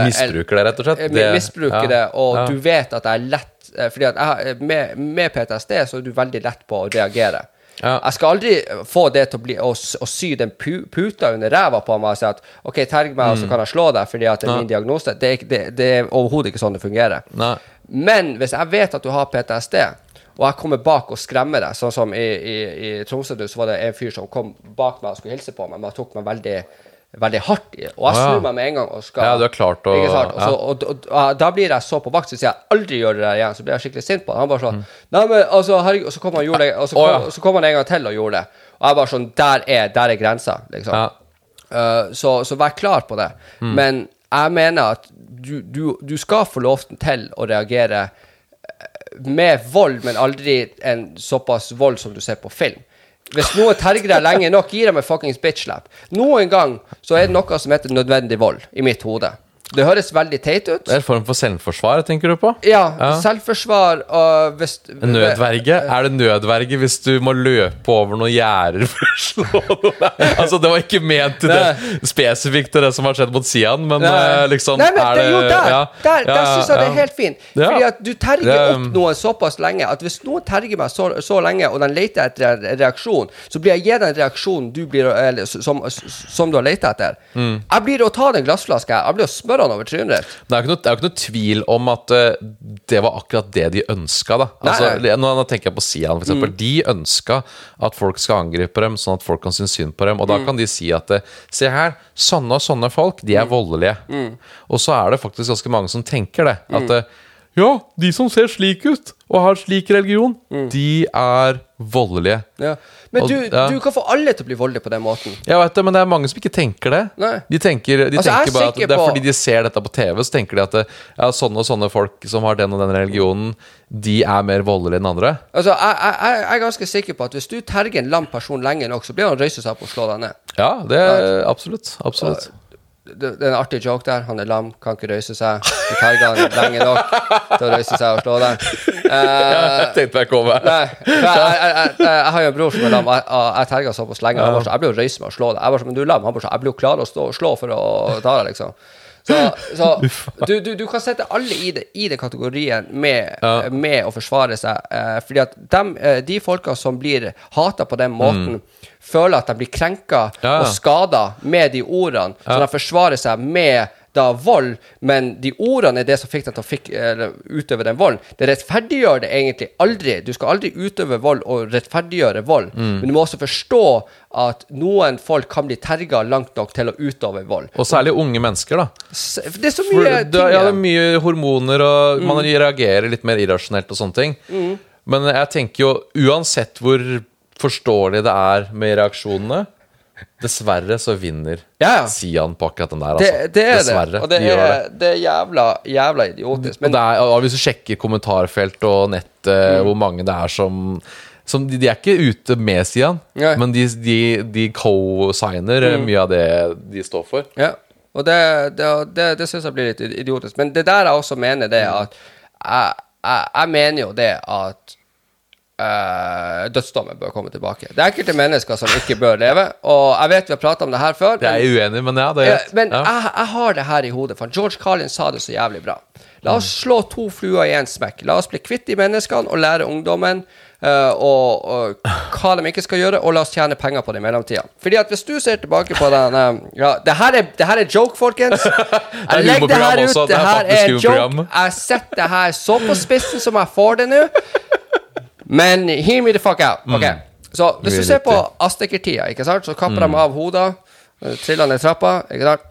Misbruker det, rett og slett. Det- misbruker ja. det, og Ja. du vet at jeg er lett Fordi at jeg, med, med PTSD så er du veldig lett på å reagere. Ja. Jeg skal aldri få det til å bli å, å sy den pu, puta under ræva på meg og si at OK, terg meg, og Mm. så kan jeg slå deg fordi at det er min diagnose. Det, det er overhodet ikke sånn det fungerer. Nei. Men hvis jeg vet at du har PTSD, og jeg kommer bak og skremmer deg, sånn som i, i, i Tromsø så var det en fyr som kom bak meg og skulle hilse på meg, men han tok meg veldig veldig hardt i Og jeg snur meg med en gang og skal Ja, du er klart å- ja. Og, så, og, og, og, da blir jeg så på vakt, så sier jeg aldri gjør det der igjen. Så blir jeg skikkelig sint på han. Han bare Mm. sånn Nei, men altså, herregud Og så kom han gjorde det, og så kom, oh, ja. så kom han en gang til og gjorde det. Og jeg bare sånn Der er, der er grensa, liksom. Ja. Uh, så, så vær klar på det. Mm. Men jeg mener at du, du, du skal få lov til å reagere med vold, men aldri en såpass vold som du ser på film. Hvis noen terger deg lenge nok, gir dem en fuckings bitch-slap. Noen gang så er det noe som heter nødvendig vold, i mitt hode. Det høres veldig teit ut. Det er en form for selvforsvar, tenker du på? Ja, Ja. selvforsvar og hvis Nødverge? Er det nødverge hvis du må løpe over noen gjerder for å slå noen? Altså, det var ikke ment til det spesifikt til det som har skjedd mot Sian, men Nei. liksom Nei, men er det, jo, der, ja, der, der der syns jeg det er helt fint. Fordi at du terger opp noen såpass lenge at hvis noen terger meg så, så lenge, og den leter etter en reaksjon, så blir jeg gi den reaksjonen du blir, eller, som, som du har leta etter. Mm. Jeg blir å ta den glassflaska jeg blir å smøre den over trynet ditt. Det er jo ikke, ikke noe tvil om at eh, det var akkurat det de ønska. Da. Altså, Nei. nå, nå tenker jeg på Sian, f.eks. Mm. De ønska at folk skal angripe dem, sånn at folk kan synes synd på dem. Og da kan de si at eh, se her, sånne og sånne folk, de er voldelige. Og så er det faktisk ganske mange som tenker det. At eh, ja, de som ser slik ut og har slik religion, de er voldelige. Ja. Men Og- du, ja. du kan få alle til å bli voldelige på den måten. Jeg vet det, men det er mange som ikke tenker det. Nei. De tenker, de Altså, er tenker bare at det er fordi de ser dette på TV, så tenker de at ja, sånne og sånne folk som har den og den religionen, de er mer voldelige enn andre. Altså, jeg, jeg, jeg jeg er ganske sikker på at hvis du terger en lam person lenge nok, så blir han røyse seg opp og slå deg ned. Ja, det er absolutt. Absolutt. Det, er en artig joke der. Han er lam, kan ikke røyse seg. Du terger han lenge nok til å røyse seg og slå deg. Uh, Jeg tenkte nei, jeg, jeg, jeg, har jo en bror som er lam. og Jeg, jeg terga såpass lenge. Han bare så, jeg blir jo røyse meg og slå deg. Jeg bare så, men du er lam. Han bare så, jeg blir jo klar å stå og slå for å ta deg, liksom. Så, så du, du, du kan sette alle i, det, i den kategorien med, Ja. med å forsvare seg. Eh, fordi at dem, eh, de folka som blir hata på den måten, føler at de blir krenka Mm. Ja. og skada med de ordene. Så de forsvarer seg med da vold, men de ordene er det som fikk dem til å fikk, utøve den volden. Det rettferdiggjør det egentlig aldri. Du skal aldri utøve vold og rettferdiggjøre vold, Mm. men du må også forstå at noen folk kan bli terga langt nok til å utøve vold. Og særlig unge mennesker, da. Det er så For mye det, ting ja, det er mye hormoner, og man reagerer litt mer irrasjonelt og sånne ting. Men jeg tenker jo, uansett hvor forståelig det er med reaksjonene Dessverre så vinner Ja, ja. Sian på akkurat den der, altså. det er Dessverre. det. Og det de det. er, det er jævla, jævla idiotisk. Men det er, og hvis du sjekker kommentarfelt og nettet, Mm. hvor mange det er som, som de, de er ikke ute med Sian, Nei. men de, de, de co-signer mm. mye av det de står for. Ja, og det, det, det, det syns jeg blir litt idiotisk. Men det der jeg også mener, det er at jeg, jeg, jeg mener jo det at eh, dødsdommen bør komme tilbake. Det er enkelte mennesker som ikke bør leve, og jeg vet vi har prata om det her før. Jeg er uenig, men ja, det er greit. men ja. jeg, jeg har det her i hodet, for George Carlin sa det så jævlig bra. La oss slå to fluer i én smekk. La oss bli kvitt de menneskene og lære ungdommen uh, og, og hva de ikke skal gjøre, og la oss tjene penger på det i mellomtida. Fordi at hvis du ser tilbake på den uh, Ja, det her er, det her er joke, folkens. Jeg legger det her ut. Det det er her er joke. Jeg setter det her så på spissen som jeg får det nå. Men hear me the fuck out. Ok, Så hvis du er ser på det. Ikke sant, så kapper de av hoder, eh, triller ned trappa, ikke sant.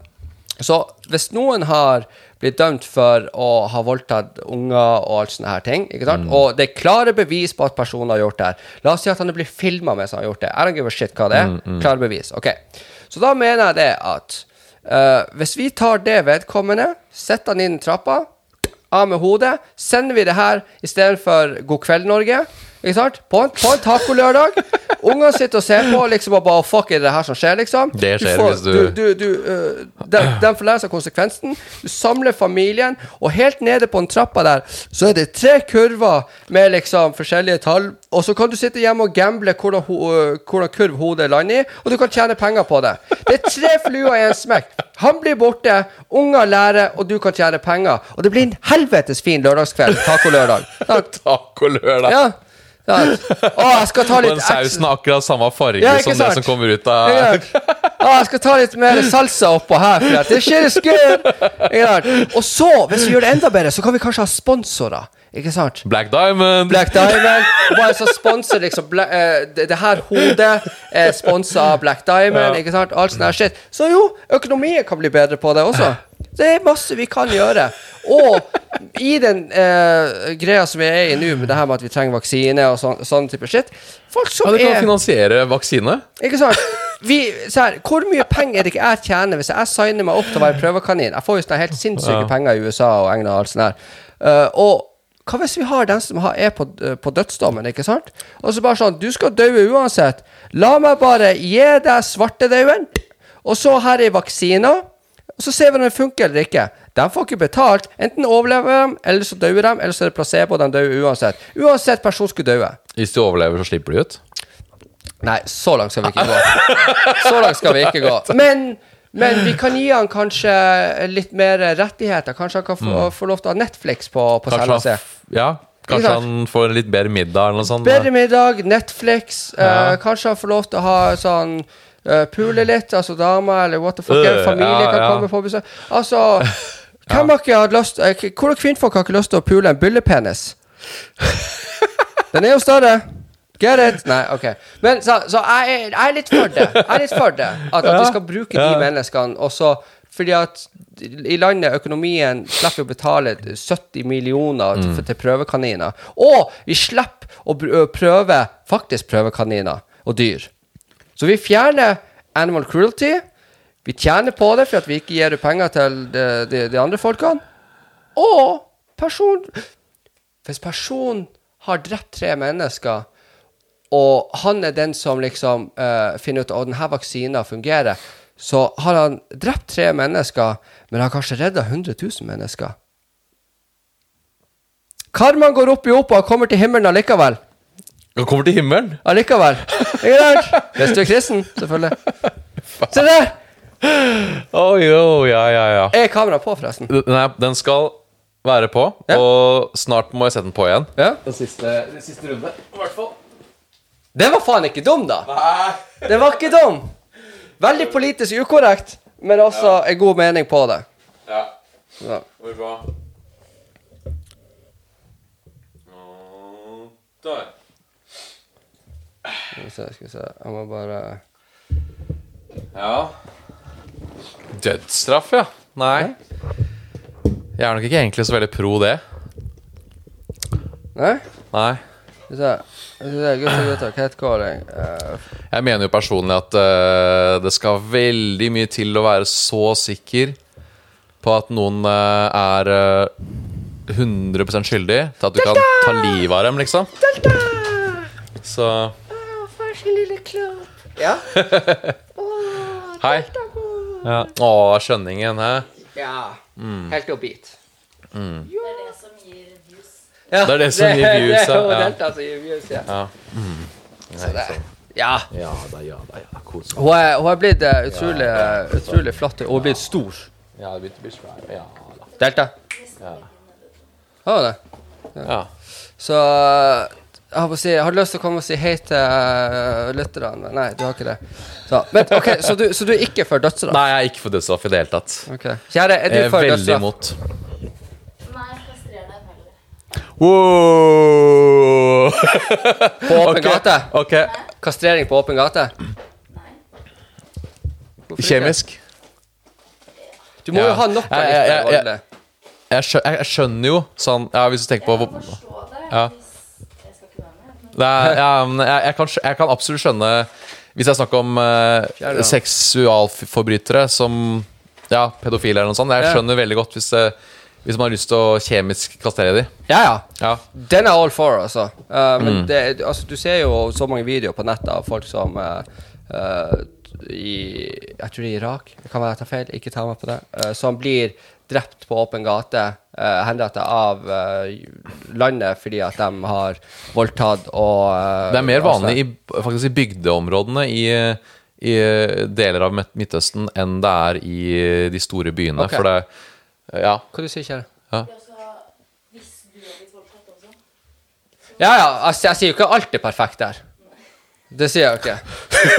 Så hvis noen har blitt dømt for å ha voldtatt unger og alt sånne her ting, ikke sant? og det er klare bevis på at personen har gjort det her La oss si at han er blitt filma mens han har gjort det. I don't give a shit hva det er. Klare bevis. Ok. Så da mener jeg det at uh, hvis vi tar det vedkommende, setter han inn trappa, av med hodet, sender vi det her istedenfor God kveld, Norge, Ikke sant? På en, på en tacolørdag. Ungene sitter og ser på liksom og bare Fuck, er det her som skjer, liksom? Det skjer får, hvis du- du, du, øh, de, de får lære seg konsekvensen. Du samler familien, og helt nede på en trappa der, så er det tre kurver med liksom forskjellige tall. Og så kan du sitte hjemme og gamble hvordan, øh, hvordan kurv hodet lander i, og du kan tjene penger på det. Det er tre fluer i en smekk. Han blir borte, unger lærer, og du kan tjene penger. Og det blir en helvetes fin lørdagskveld. Tacolørdag. Tacolørdag. Ja. Sant? Å, jeg skal ta Og den sausen har akkurat samme farge Ja, som som det som kommer ut av ja, sant? Å, jeg skal ta litt mer salsa oppå her, for det skjer skudd. Og så, hvis vi gjør det enda bedre, så kan vi kanskje ha sponsorer. Ikke sant? Black Diamond. Black Diamond. Og bare så sponser liksom bla, eh, det, det her hodet er sponsa av Black Diamond. Ja. Ikke sant? Alt sånt her shit. Så jo, økonomien kan bli bedre på det også. Det er masse vi kan gjøre. Og i den eh, greia som vi er i nå, med det her med at vi trenger vaksine og sånn, sånn type shit Folk som Ja, du kan er finansiere vaksine. ikke sant? Vi, så her, hvor mye penger er det ikke jeg tjener hvis jeg signer meg opp til å være prøvekanin? Jeg får jo sånne helt sinnssyke Ja. penger i USA og England og alt sånt der. Uh, og hva hvis vi har den som har, er på, eh, på dødsdommen, ikke sant? Og så bare sånn Du skal dø uansett. La meg bare gi deg svartedauden, og så her er vaksiner. Og så ser vi om det funker eller ikke. De får ikke betalt. Enten overlever de, eller så dør de, eller så er det placebo. De dør uansett. Uansett person skulle dø. Hvis du overlever, så slipper de ut. Nei, så langt skal vi ikke gå. Så langt skal vi ikke gå. Men, men vi kan gi han kanskje litt mer rettigheter. Kanskje han kan få, få lov til å ha Netflix på, på Kanskje han, ja, kanskje han får en litt bedre middag eller noe sånt. Bedre middag, Netflix. Ja. eh, kanskje han får lov til å ha sånn uh, Pule litt, altså dama, eller what the fuck. uh, familie ja, kan ja. komme på besøk. Altså Hvem har ikke hatt lyst eh, Hvordan kvinnfolk har ikke lyst til å pule en byllepenis? Den er jo større. Get it? Nei, ok. Men så, så jeg, er, jeg er litt for det. Jeg er litt for det. At, at vi skal bruke de menneskene, menneskene også fordi at i landet, økonomien, slipper å betale 70 millioner Mm. til prøvekaniner. Og vi slipper å prøve faktisk prøvekaniner og dyr. Så vi fjerner animal cruelty. Vi tjener på det for at vi ikke gir penger til de, de, de andre folkene. Og person Hvis personen har drept tre mennesker, og han er den som liksom uh, finner ut at denne vaksinen fungerer, så har han drept tre mennesker, men har kanskje redda 100 000 mennesker. Karmaen går opp i opp, og kommer til himmelen allikevel. Han kommer til himmelen. Allikevel. Ikke sant? Hvis du er kristen, selvfølgelig. Se der! Å jo, ja, ja, ja. Er kameraet på, forresten? Nei, den skal være på, Ja. og snart må jeg sette den på igjen. Ja. Den siste, den siste runde, i hvert fall. Den var faen ikke dum, da. Den var ikke dum. Veldig politisk ukorrekt, men også en god mening på det. Ja. Ja. Hvor. Og Der. Skal vi se, skal vi se. Jeg må bare Ja. Dødsstraff, ja. Nei. Jeg er nok ikke egentlig så veldig pro det. Nei? Nei. Skal vi se. Skal vi se, Gutter, gutter, catcalling. Uh, Jeg mener jo personlig at eh, det skal veldig mye til å være så sikker på at noen eh, er eh, 100 skyldig til at du kan ta livet av dem, liksom. Så ja? hei. Ja. Å, skjønningen, hæ? ja. Mm. Helt opp beat. Det er det som gir views. Ja, Det er det som gir views, Det er jo ja. Delta som gir views, ja. Ja. Så det, ja. Ja da, ja da, ja. Kos Hun er, hun er blitt eh, utrolig, utrolig flott. Hun er blitt stor. Ja, det begynte å bli svær. Ja da. Delta. Ja. Har hun det? ja. Så eh, jeg har, på å si, jeg har lyst til å komme og si hei til uh, lytterne, men nei, du har ikke det. Så, men, okay, så, du, så du er ikke for dødsstraff? Nei, jeg er ikke for dødsstraff i det hele tatt. Okay. Kjære, er du Jeg er for veldig imot. Nei, kastrer deg heller. Wow! På åpen okay. gate? Okay. Kastrering på åpen gate? Nei. Kjemisk. Du må Ja. jo ha noe av voldelig. Jeg, jeg, jeg skjønner jo sånn Ja, hvis du tenker på Jeg kan forstå det Ja. Er, ja, men jeg, jeg, kan, jeg kan absolutt skjønne Hvis jeg snakker om uh, seksualforbrytere som Ja, pedofile eller noe sånt. Jeg Ja. skjønner veldig godt hvis det Hvis man har lyst til å kjemisk kastrere de. Ja, ja. Ja. Den er all for, altså. Uh, Mm. det, altså, du ser jo så mange videoer på nettet av folk som uh, uh, i Jeg tror det er Irak, det kan være jeg tar feil, ikke ta meg på det. uh, som blir drept på åpen gate, uh, henrettet av uh, landet fordi at de har voldtatt og uh, Det er mer vanlig i, faktisk i bygdeområdene i, i deler av Midtøsten enn det er i de store byene. Okay. For det Ja. Hva du sier kjære? Du har Ja. Ja, ja, altså, jeg sier jo ikke alt er perfekt der. Det sier jeg jo ikke.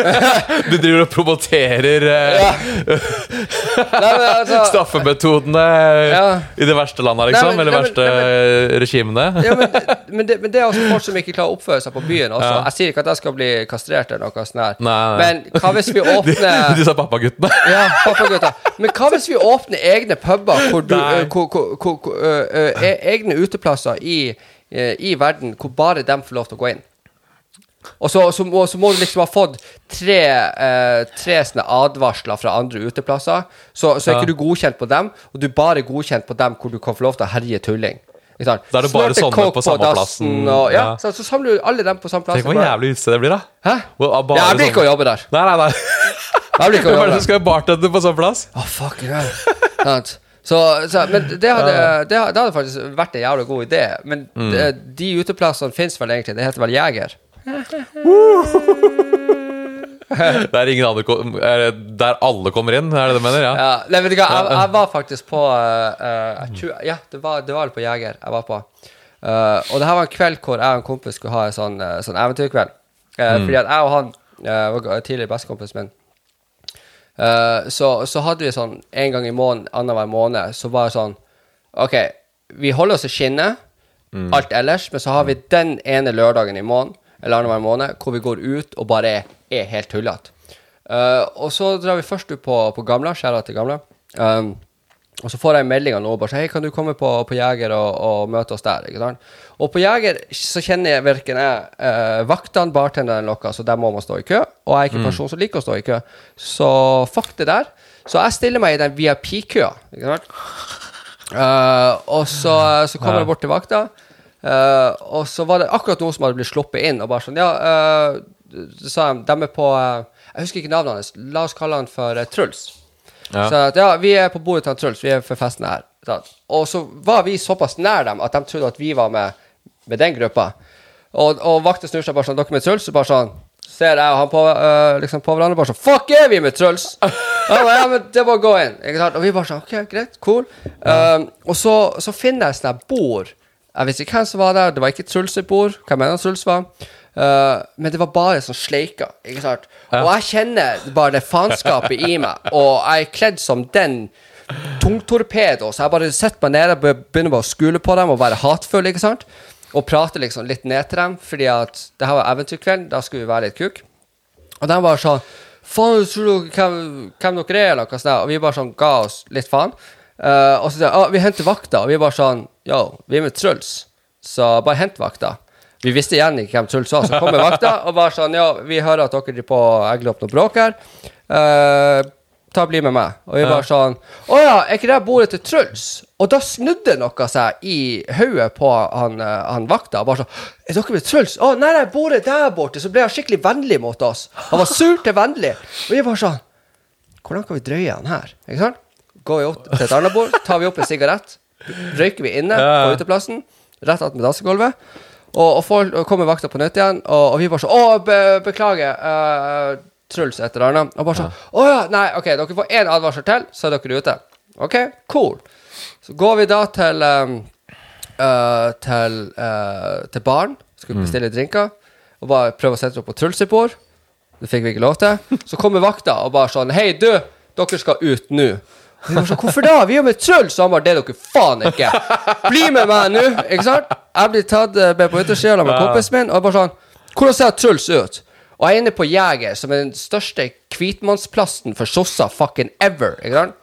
Du driver og promoterer eh, Ja. Altså straffemetodene Ja. i de verste landa, liksom? Nei, men- eller de verste nei, regimene? ja, men, men, det, men det er også folk som ikke klarer å oppføre seg på byen også. Ja. Jeg sier ikke at jeg skal bli kastrert eller noe sånt. Nei. Men hva hvis vi De, Du sa pappaguttene. Ja, pappagutta. Men hva hvis vi åpner egne puber, hvor du, uh, hvor, hvor, hvor, uh, e- egne uteplasser i, eh, i verden hvor bare dem får lov til å gå inn? Og så, så, må, så må du liksom ha fått tre, eh, tre sånne advarsler fra andre uteplasser. Så, så er Ja. ikke du godkjent på dem, og du er bare godkjent på dem hvor du kan få lov til å herje tulling. Da er det bare sånne coke på samme plassen, Og, ja, ja. Så, så samler du alle dem på samme plass. Tenk hvor jævlig utested det blir, da. Hæ? Well, Ja, jeg blir ikke å sånn- jobbe der. Nei, nei, nei. Jeg blir ikke å jobbe der. skal bartender på sånn plass? Å, fuck yeah. Så, så, men det, hadde- det hadde faktisk vært en jævlig god idé. Men Mm. de, de uteplassene fins vel egentlig. Det heter vel Jeger. Det er ingen andre ko- er Der alle kommer inn, er det det du mener? Ja. Ja, nei, vet du hva, jeg, jeg var faktisk på uh, tror, Ja, det var, det var på Jeger jeg var på. Uh, og det her var en kveld hvor jeg og en kompis skulle ha en sånn, sånn eventyrkveld. Eh, Fordi at jeg og han var tidligere bestekompisen min. Så, så hadde vi sånn en gang i måneden, annenhver måned, så var det sånn OK, vi holder oss i skinnet, alt ellers, men så har vi den ene lørdagen i måneden, eller annenhver måned, hvor vi går ut og bare er, er helt tullete. Uh, og så drar vi først ut på, på Gamla, skjæra til Gamla. Um, og så får jeg en melding av noen bare Hei, kan du komme på, på Jeger og, og møte oss der? Ikke sant? Og på Jeger så kjenner jeg verken jeg uh, vaktene, bartenderen eller noe, så der må man stå i kø. Og jeg er ikke en person som liker å stå i kø. Så fuck det der. Så jeg stiller meg i den VIP-køa. Ikke sant? Uh, og så, så kommer jeg bort til vakta, eh, og så var det akkurat noen som hadde blitt sluppet inn. Og bare sånn, ja, uh, så sa de, de er på uh, Jeg husker ikke navnet hans. La oss kalle han for Truls. Ja. Så at, ja, vi er på bordet til han Truls. Vi er for festen her. Og så var vi såpass nær dem at de trodde at vi var med, med den gruppa. Og, og vakta snur seg bare sånn, dere med Truls? Så bare sånn Ser jeg og han på, liksom på hverandre bare sånn Fuck, er vi med Truls? Ja, men, ja, men det må gå inn. Og vi bare sånn OK, greit, cool. Og så, så finner jeg sånn bord. Jeg visste ikke hvem som var der. Det var ikke Truls sitt bord. Hvem enn Truls var. Uh, men det var bare sånn sleika. Ikke sant? Og jeg kjenner bare det faenskapet i meg. Og jeg er kledd som den tungtorpedo, så jeg bare setter meg nede og begynner bare å skule på dem og være hatfull, ikke sant? Og prate liksom litt ned til dem, fordi at det her var eventyrkvelden, da skulle vi være litt kuk. Og de var sånn Faen, tror du hvem, hvem dere er, eller noe sånt? Og vi bare sånn ga oss litt faen. Uh, og så sier de ah, vi henter vakta, og vi bare sånn Yo, vi er med Truls, så bare hent vakta. Vi visste igjen ikke hvem Truls var, så kommer vakta og bare sånn Ja, vi hører at dere driver på og egler opp noe bråk her. Uh, ta Bli med meg. Og vi bare sånn Å ja, er ikke det bordet til Truls? Og da snudde noe seg i hodet på han, eh, han vakta. Bare sånn Er dere med Truls? Å nei, nei, bordet der borte. Så ble han skikkelig vennlig mot oss. Han var sur til vennlig. Og vi bare sånn Hvordan kan vi drøye han her? Ikke sant? Går vi opp til et annet bord, tar vi opp en sigarett, røyker vi inne på uteplassen, rett attmed dassegulvet. Og, og, folk, og kommer vakta på nytt igjen, og, og vi bare sånn Å, be, beklager. Uh, Truls et eller annet. Og bare sånn Å ja, nei, OK, dere får én advarsel til, så er dere ute. OK, cool. Så går vi da til um, uh, til, uh, til baren. Skulle bestille drinker. Og bare prøve å sette opp på Truls sitt bord. Det fikk vi ikke lov til. Så kommer vakta og bare sånn Hei, du! Dere skal ut nå. Var sånn, Hvorfor da? Vi er med Truls! Så han bare Det er dere faen ikke! Bli med meg nå! Ikke sant? Jeg blir tatt eh, med på yttersida med kompisen min, og jeg bare sånn Hvordan ser Truls ut? Og jeg er inne på Jeger, som er den største hvitmannsplassen for sosser fucking ever. Ikke sant?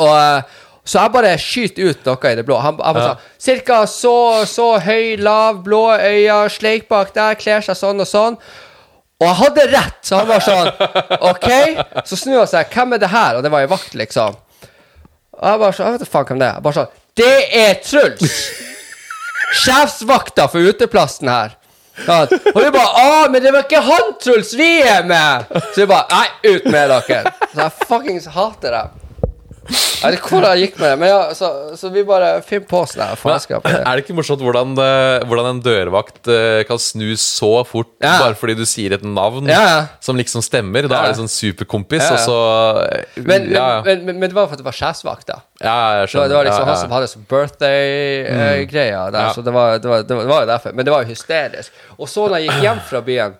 Og eh, så jeg bare skyter ut noe i det blå. Han, han bare sånn Cirka så, så høy, lav, blå øyne, sleik bak der, kler seg sånn og sånn. Og jeg hadde rett, så han var sånn OK. Så snur han seg. Hvem er det her? Og det var ei vakt, liksom. Og jeg bare så, jeg vet faen hvem det er. Jeg bare sånn, Det er Truls! Sjefsvakta for uteplassen her. Og vi bare 'Å, men det var ikke han, Truls! Vi er med!' Så vi bare 'Nei, ut med dere!' Så jeg fuckings hater dem. Jeg vet ikke hvor jeg gikk med det, men ja, så, så vi bare finner på oss her faenskapet. Er det ikke morsomt hvordan, det, hvordan en dørvakt eh, kan snu så fort Ja. bare fordi du sier et navn Ja, ja. som liksom stemmer? Da er det sånn superkompis, Ja, ja. og så Men, men, ja, ja. men, men, men det var for at det var sjefsvakt, da. ja, jeg Det var, skjønner. det var liksom ja, han ja. som hadde sånn birthday-greia der, Ja. så det var, det, var, det, var, det var jo derfor. Men det var jo hysterisk. Og så når jeg gikk hjem fra byen,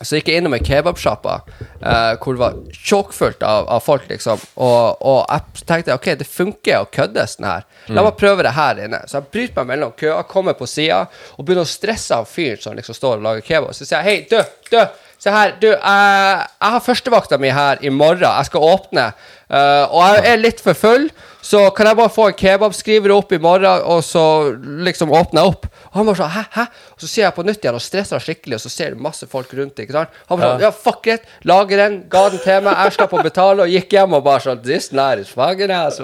så gikk jeg innom ei kebabsjappa eh, hvor det var tjåkfullt av, av folk, liksom. Og, og jeg tenkte ok, det funker å kødde sånn her. La meg prøve det her inne. Så jeg bryter meg mellom køa, kommer på sida og begynner å stresse av fyren som liksom står og lager kebab. Så sier jeg hei, du, du, se her, du, jeg, jeg har førstevakta mi her i morgen. Jeg skal åpne. eh, og jeg er litt for full, så kan jeg bare få en kebabskriver opp i morgen, og så liksom åpner jeg opp? Og han bare sånn, hæ, hæ? Og så ser jeg på nytt igjen og stresser skikkelig, og så ser det masse folk rundt, ikke sant? Han bare sånn, ja, fuck it, lager den, ga den til meg, jeg slapp å betale, og gikk hjem og bare sånn, this night is fucking ass.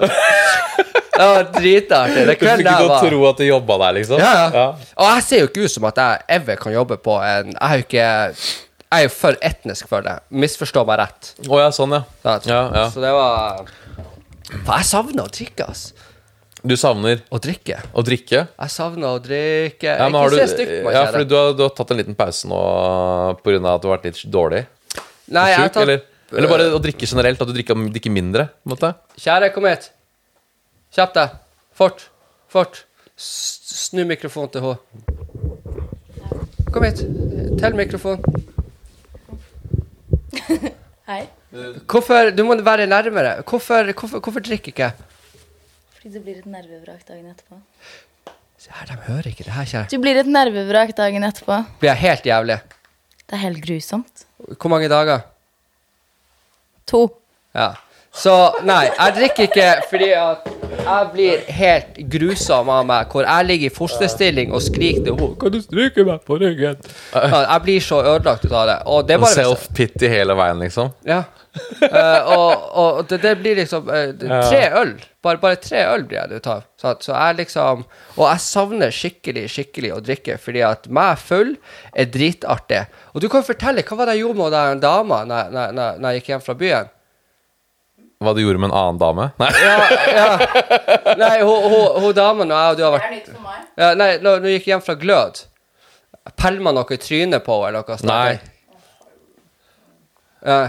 Det var dritartig. Det Du jeg kvelden ikke der å kunne tro at du jobba der, liksom? Ja, ja. Og jeg ser jo ikke ut som at jeg ever kan jobbe på en Jeg er jo ikke Jeg er jo for etnisk for det. Misforstå meg rett. Å ja, sånn, ja. Så, ja, ja. Så det var For jeg savner å drikke, ass. Du savner Å drikke. å drikke? Jeg savner å drikke Ja, men har Ikke du, se stygt på meg, ja, kjære. du har, du har tatt en liten pause nå pga. at du har vært litt dårlig? Nei, jeg har Sjuk, tatt eller, eller bare å drikke generelt? At du drikker, drikker mindre? på en måte? Kjære, kom hit. Kjapp deg. Fort. Fort. S snu mikrofonen til henne. Kom hit. Til mikrofon. Hei. Hvorfor Du må være nærmere. Hvorfor, hvorfor, hvorfor drikker ikke? Fordi det blir et nervevrak dagen etterpå. Se her, de hører ikke det her, kjære. Du blir et nervevrak dagen etterpå. Blir jeg helt jævlig. Det er helt grusomt. Hvor mange dager? To. Ja. Så nei, jeg drikker ikke fordi at jeg blir helt grusom av meg, hvor jeg ligger i fosterstilling og skriker til henne 'Kan du stryke meg på ryggen?' Jeg blir så ødelagt ut av det. Og det er bare Self-pity hele veien, liksom? Ja. Uh, og og det, det blir liksom uh, tre øl. Bare, bare tre øl blir jeg ut av. Så, så jeg liksom Og jeg savner skikkelig, skikkelig å drikke, fordi at meg full er dritartig. Og du kan fortelle, hva var det jeg gjorde med den dama når jeg gikk hjem fra byen? Hva du gjorde med en annen dame? Nei. Ja, ja. Nei, hun, hun, hun damen og jeg og du har vært nytt for meg. ja, Nei, når jeg gikk hjem fra Glød, pælma noe i trynet på henne eller noe sånt. Nei. Ja,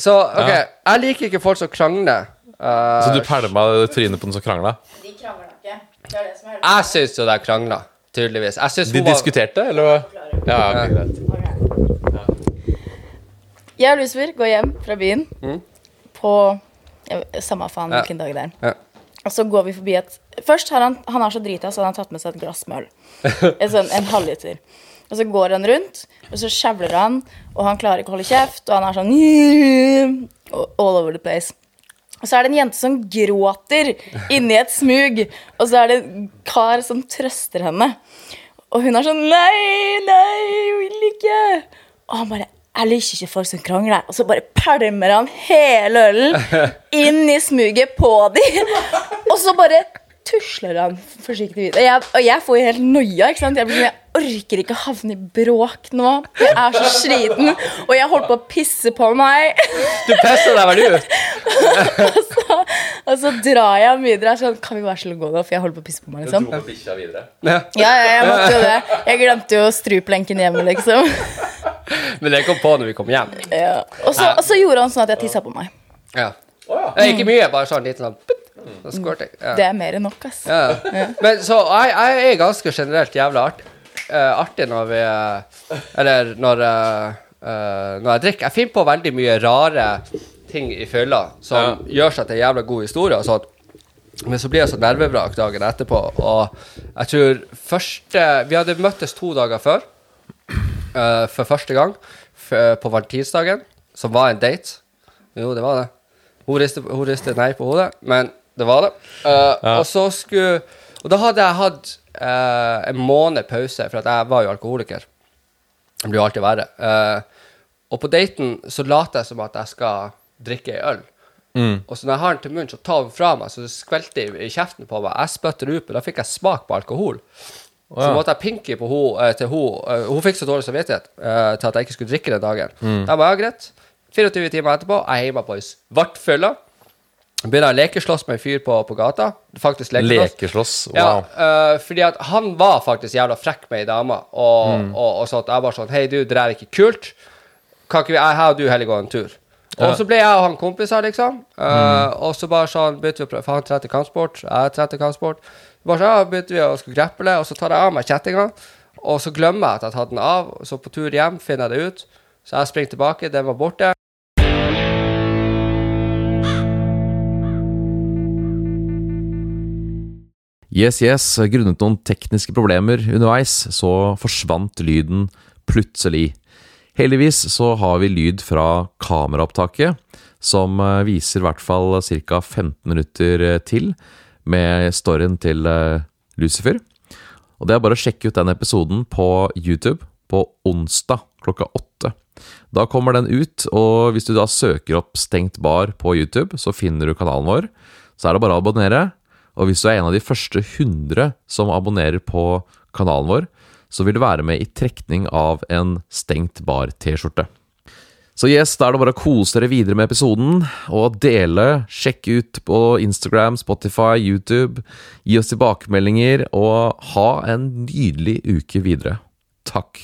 så OK, Ja. jeg liker ikke folk som krangler. Uh, Så du pælma trynet på den som krangla? De krangler ikke. Det er det som er Jeg syns jo de krangla, tydeligvis. De hun var- diskuterte, eller? Ja, okay, greit. Jeg og Lucifer går hjem fra byen på jeg vet- Samme faen Ja. hvilken dag det er. Ja. Og så går vi forbi et Først har han, han er så drita, så han har tatt med seg et glass med øl. En sånn, en halvliter. Og så går han rundt, og så skjevler han, og han klarer ikke å holde kjeft, og han er sånn All over the place. Og så er det en jente som gråter inni et smug, og så er det en kar som trøster henne. Og hun er sånn Nei, nei, jeg vil ikke. Og han bare Jeg liker ikke folk som krangler. Og så bare pælmer han hele ølen inn i smuget på dem. Og så bare tusler han forsiktig videre. Og jeg, og jeg får jo helt noia. ikke sant? Jeg, blir sånn, jeg orker ikke havne i bråk nå. Jeg er så sliten. Og jeg holdt på å pisse på meg. Du pisser deg vel ut? og, så, og så drar jeg ham videre. Jeg er Sånn, kan vi være så gå nå? For jeg holder på å pisse på meg. liksom. Dro med bikkja videre. Ja. Ja, ja, jeg måtte jo det. Jeg glemte jo struplenken hjemme, liksom. Men det kom på når vi kom hjem. Ja. Og, så, og så gjorde han sånn at jeg tissa på meg. Ja. Eh, Ikke mye, bare sånn liten sånn squirting. Ja. Det er mer enn nok, ass. Ja. Men så jeg, jeg er ganske generelt jævla artig, uh, artig når vi eh, Eller når, uh, eh, når jeg drikker. Jeg finner på veldig mye rare ting i fylla som gjør seg til jævla god historie og sånn. Men så blir jeg så nervevrak dagen etterpå, og jeg tror første Vi hadde møttes to dager før. eh, for første gang på valentinsdagen, som var en date. Jo, det var det. Hun ristet, hun ristet nei på hodet, men det var det. Eh, Og så skulle Og da hadde jeg hatt uh, en måned pause, for jeg var jo alkoholiker. Det blir jo alltid verre. Uh, og på daten så later jeg som at jeg skal drikke ei øl. Og så når jeg har den til munnen, så tar hun fra meg, så det skvelter i, i kjeften på meg. Jeg spytter ut, men da fikk jeg smak på alkohol. Så måtte jeg pinky på eh, til eh, Hun fikk så dårlig samvittighet til at jeg ikke skulle drikke den dagen. Da var jeg greit. 24 timer etterpå, jeg er hjemme på ei svartfylla. Begynner å lekeslåss med en fyr på, på gata. Faktisk lekeslåss. Lekeslåss. Ja, Wow. eh, fordi at han var faktisk jævla frekk med ei dame, og, og, og så at jeg bare sånn Hei, du, det der er ikke kult. Kan ikke vi, jeg her og du heller gå en tur? Og så ble jeg og han kompiser, liksom. Eh, Og så bare sånn begynte vi å prøve, for han trente kampsport, jeg trente kampsport. Bare sånn, ja, begynte vi å skulle greple, og så tar jeg av meg kjettinga. Og så glemmer jeg at jeg har tatt den av, så på tur hjem finner jeg det ut. Så jeg springer tilbake, den var borte. Yes, yes. Grunnet noen tekniske problemer underveis, så forsvant lyden plutselig. Heldigvis så har vi lyd fra kameraopptaket, som eh, viser i hvert fall ca. 15 minutter eh, til med storyen til eh, Lucifer. Og det er bare å sjekke ut den episoden på YouTube på onsdag klokka åtte. Da kommer den ut, og hvis du da søker opp Stengt bar på YouTube, så finner du kanalen vår. Så er det bare å abonnere. Og hvis du er en av de første 100 som abonnerer på kanalen vår, så vil du være med i trekning av en Stengt bar-T-skjorte. Så yes, da er det bare å kose dere videre med episoden, og dele, sjekke ut på Instagram, Spotify, YouTube, gi oss tilbakemeldinger, og ha en nydelig uke videre. Takk.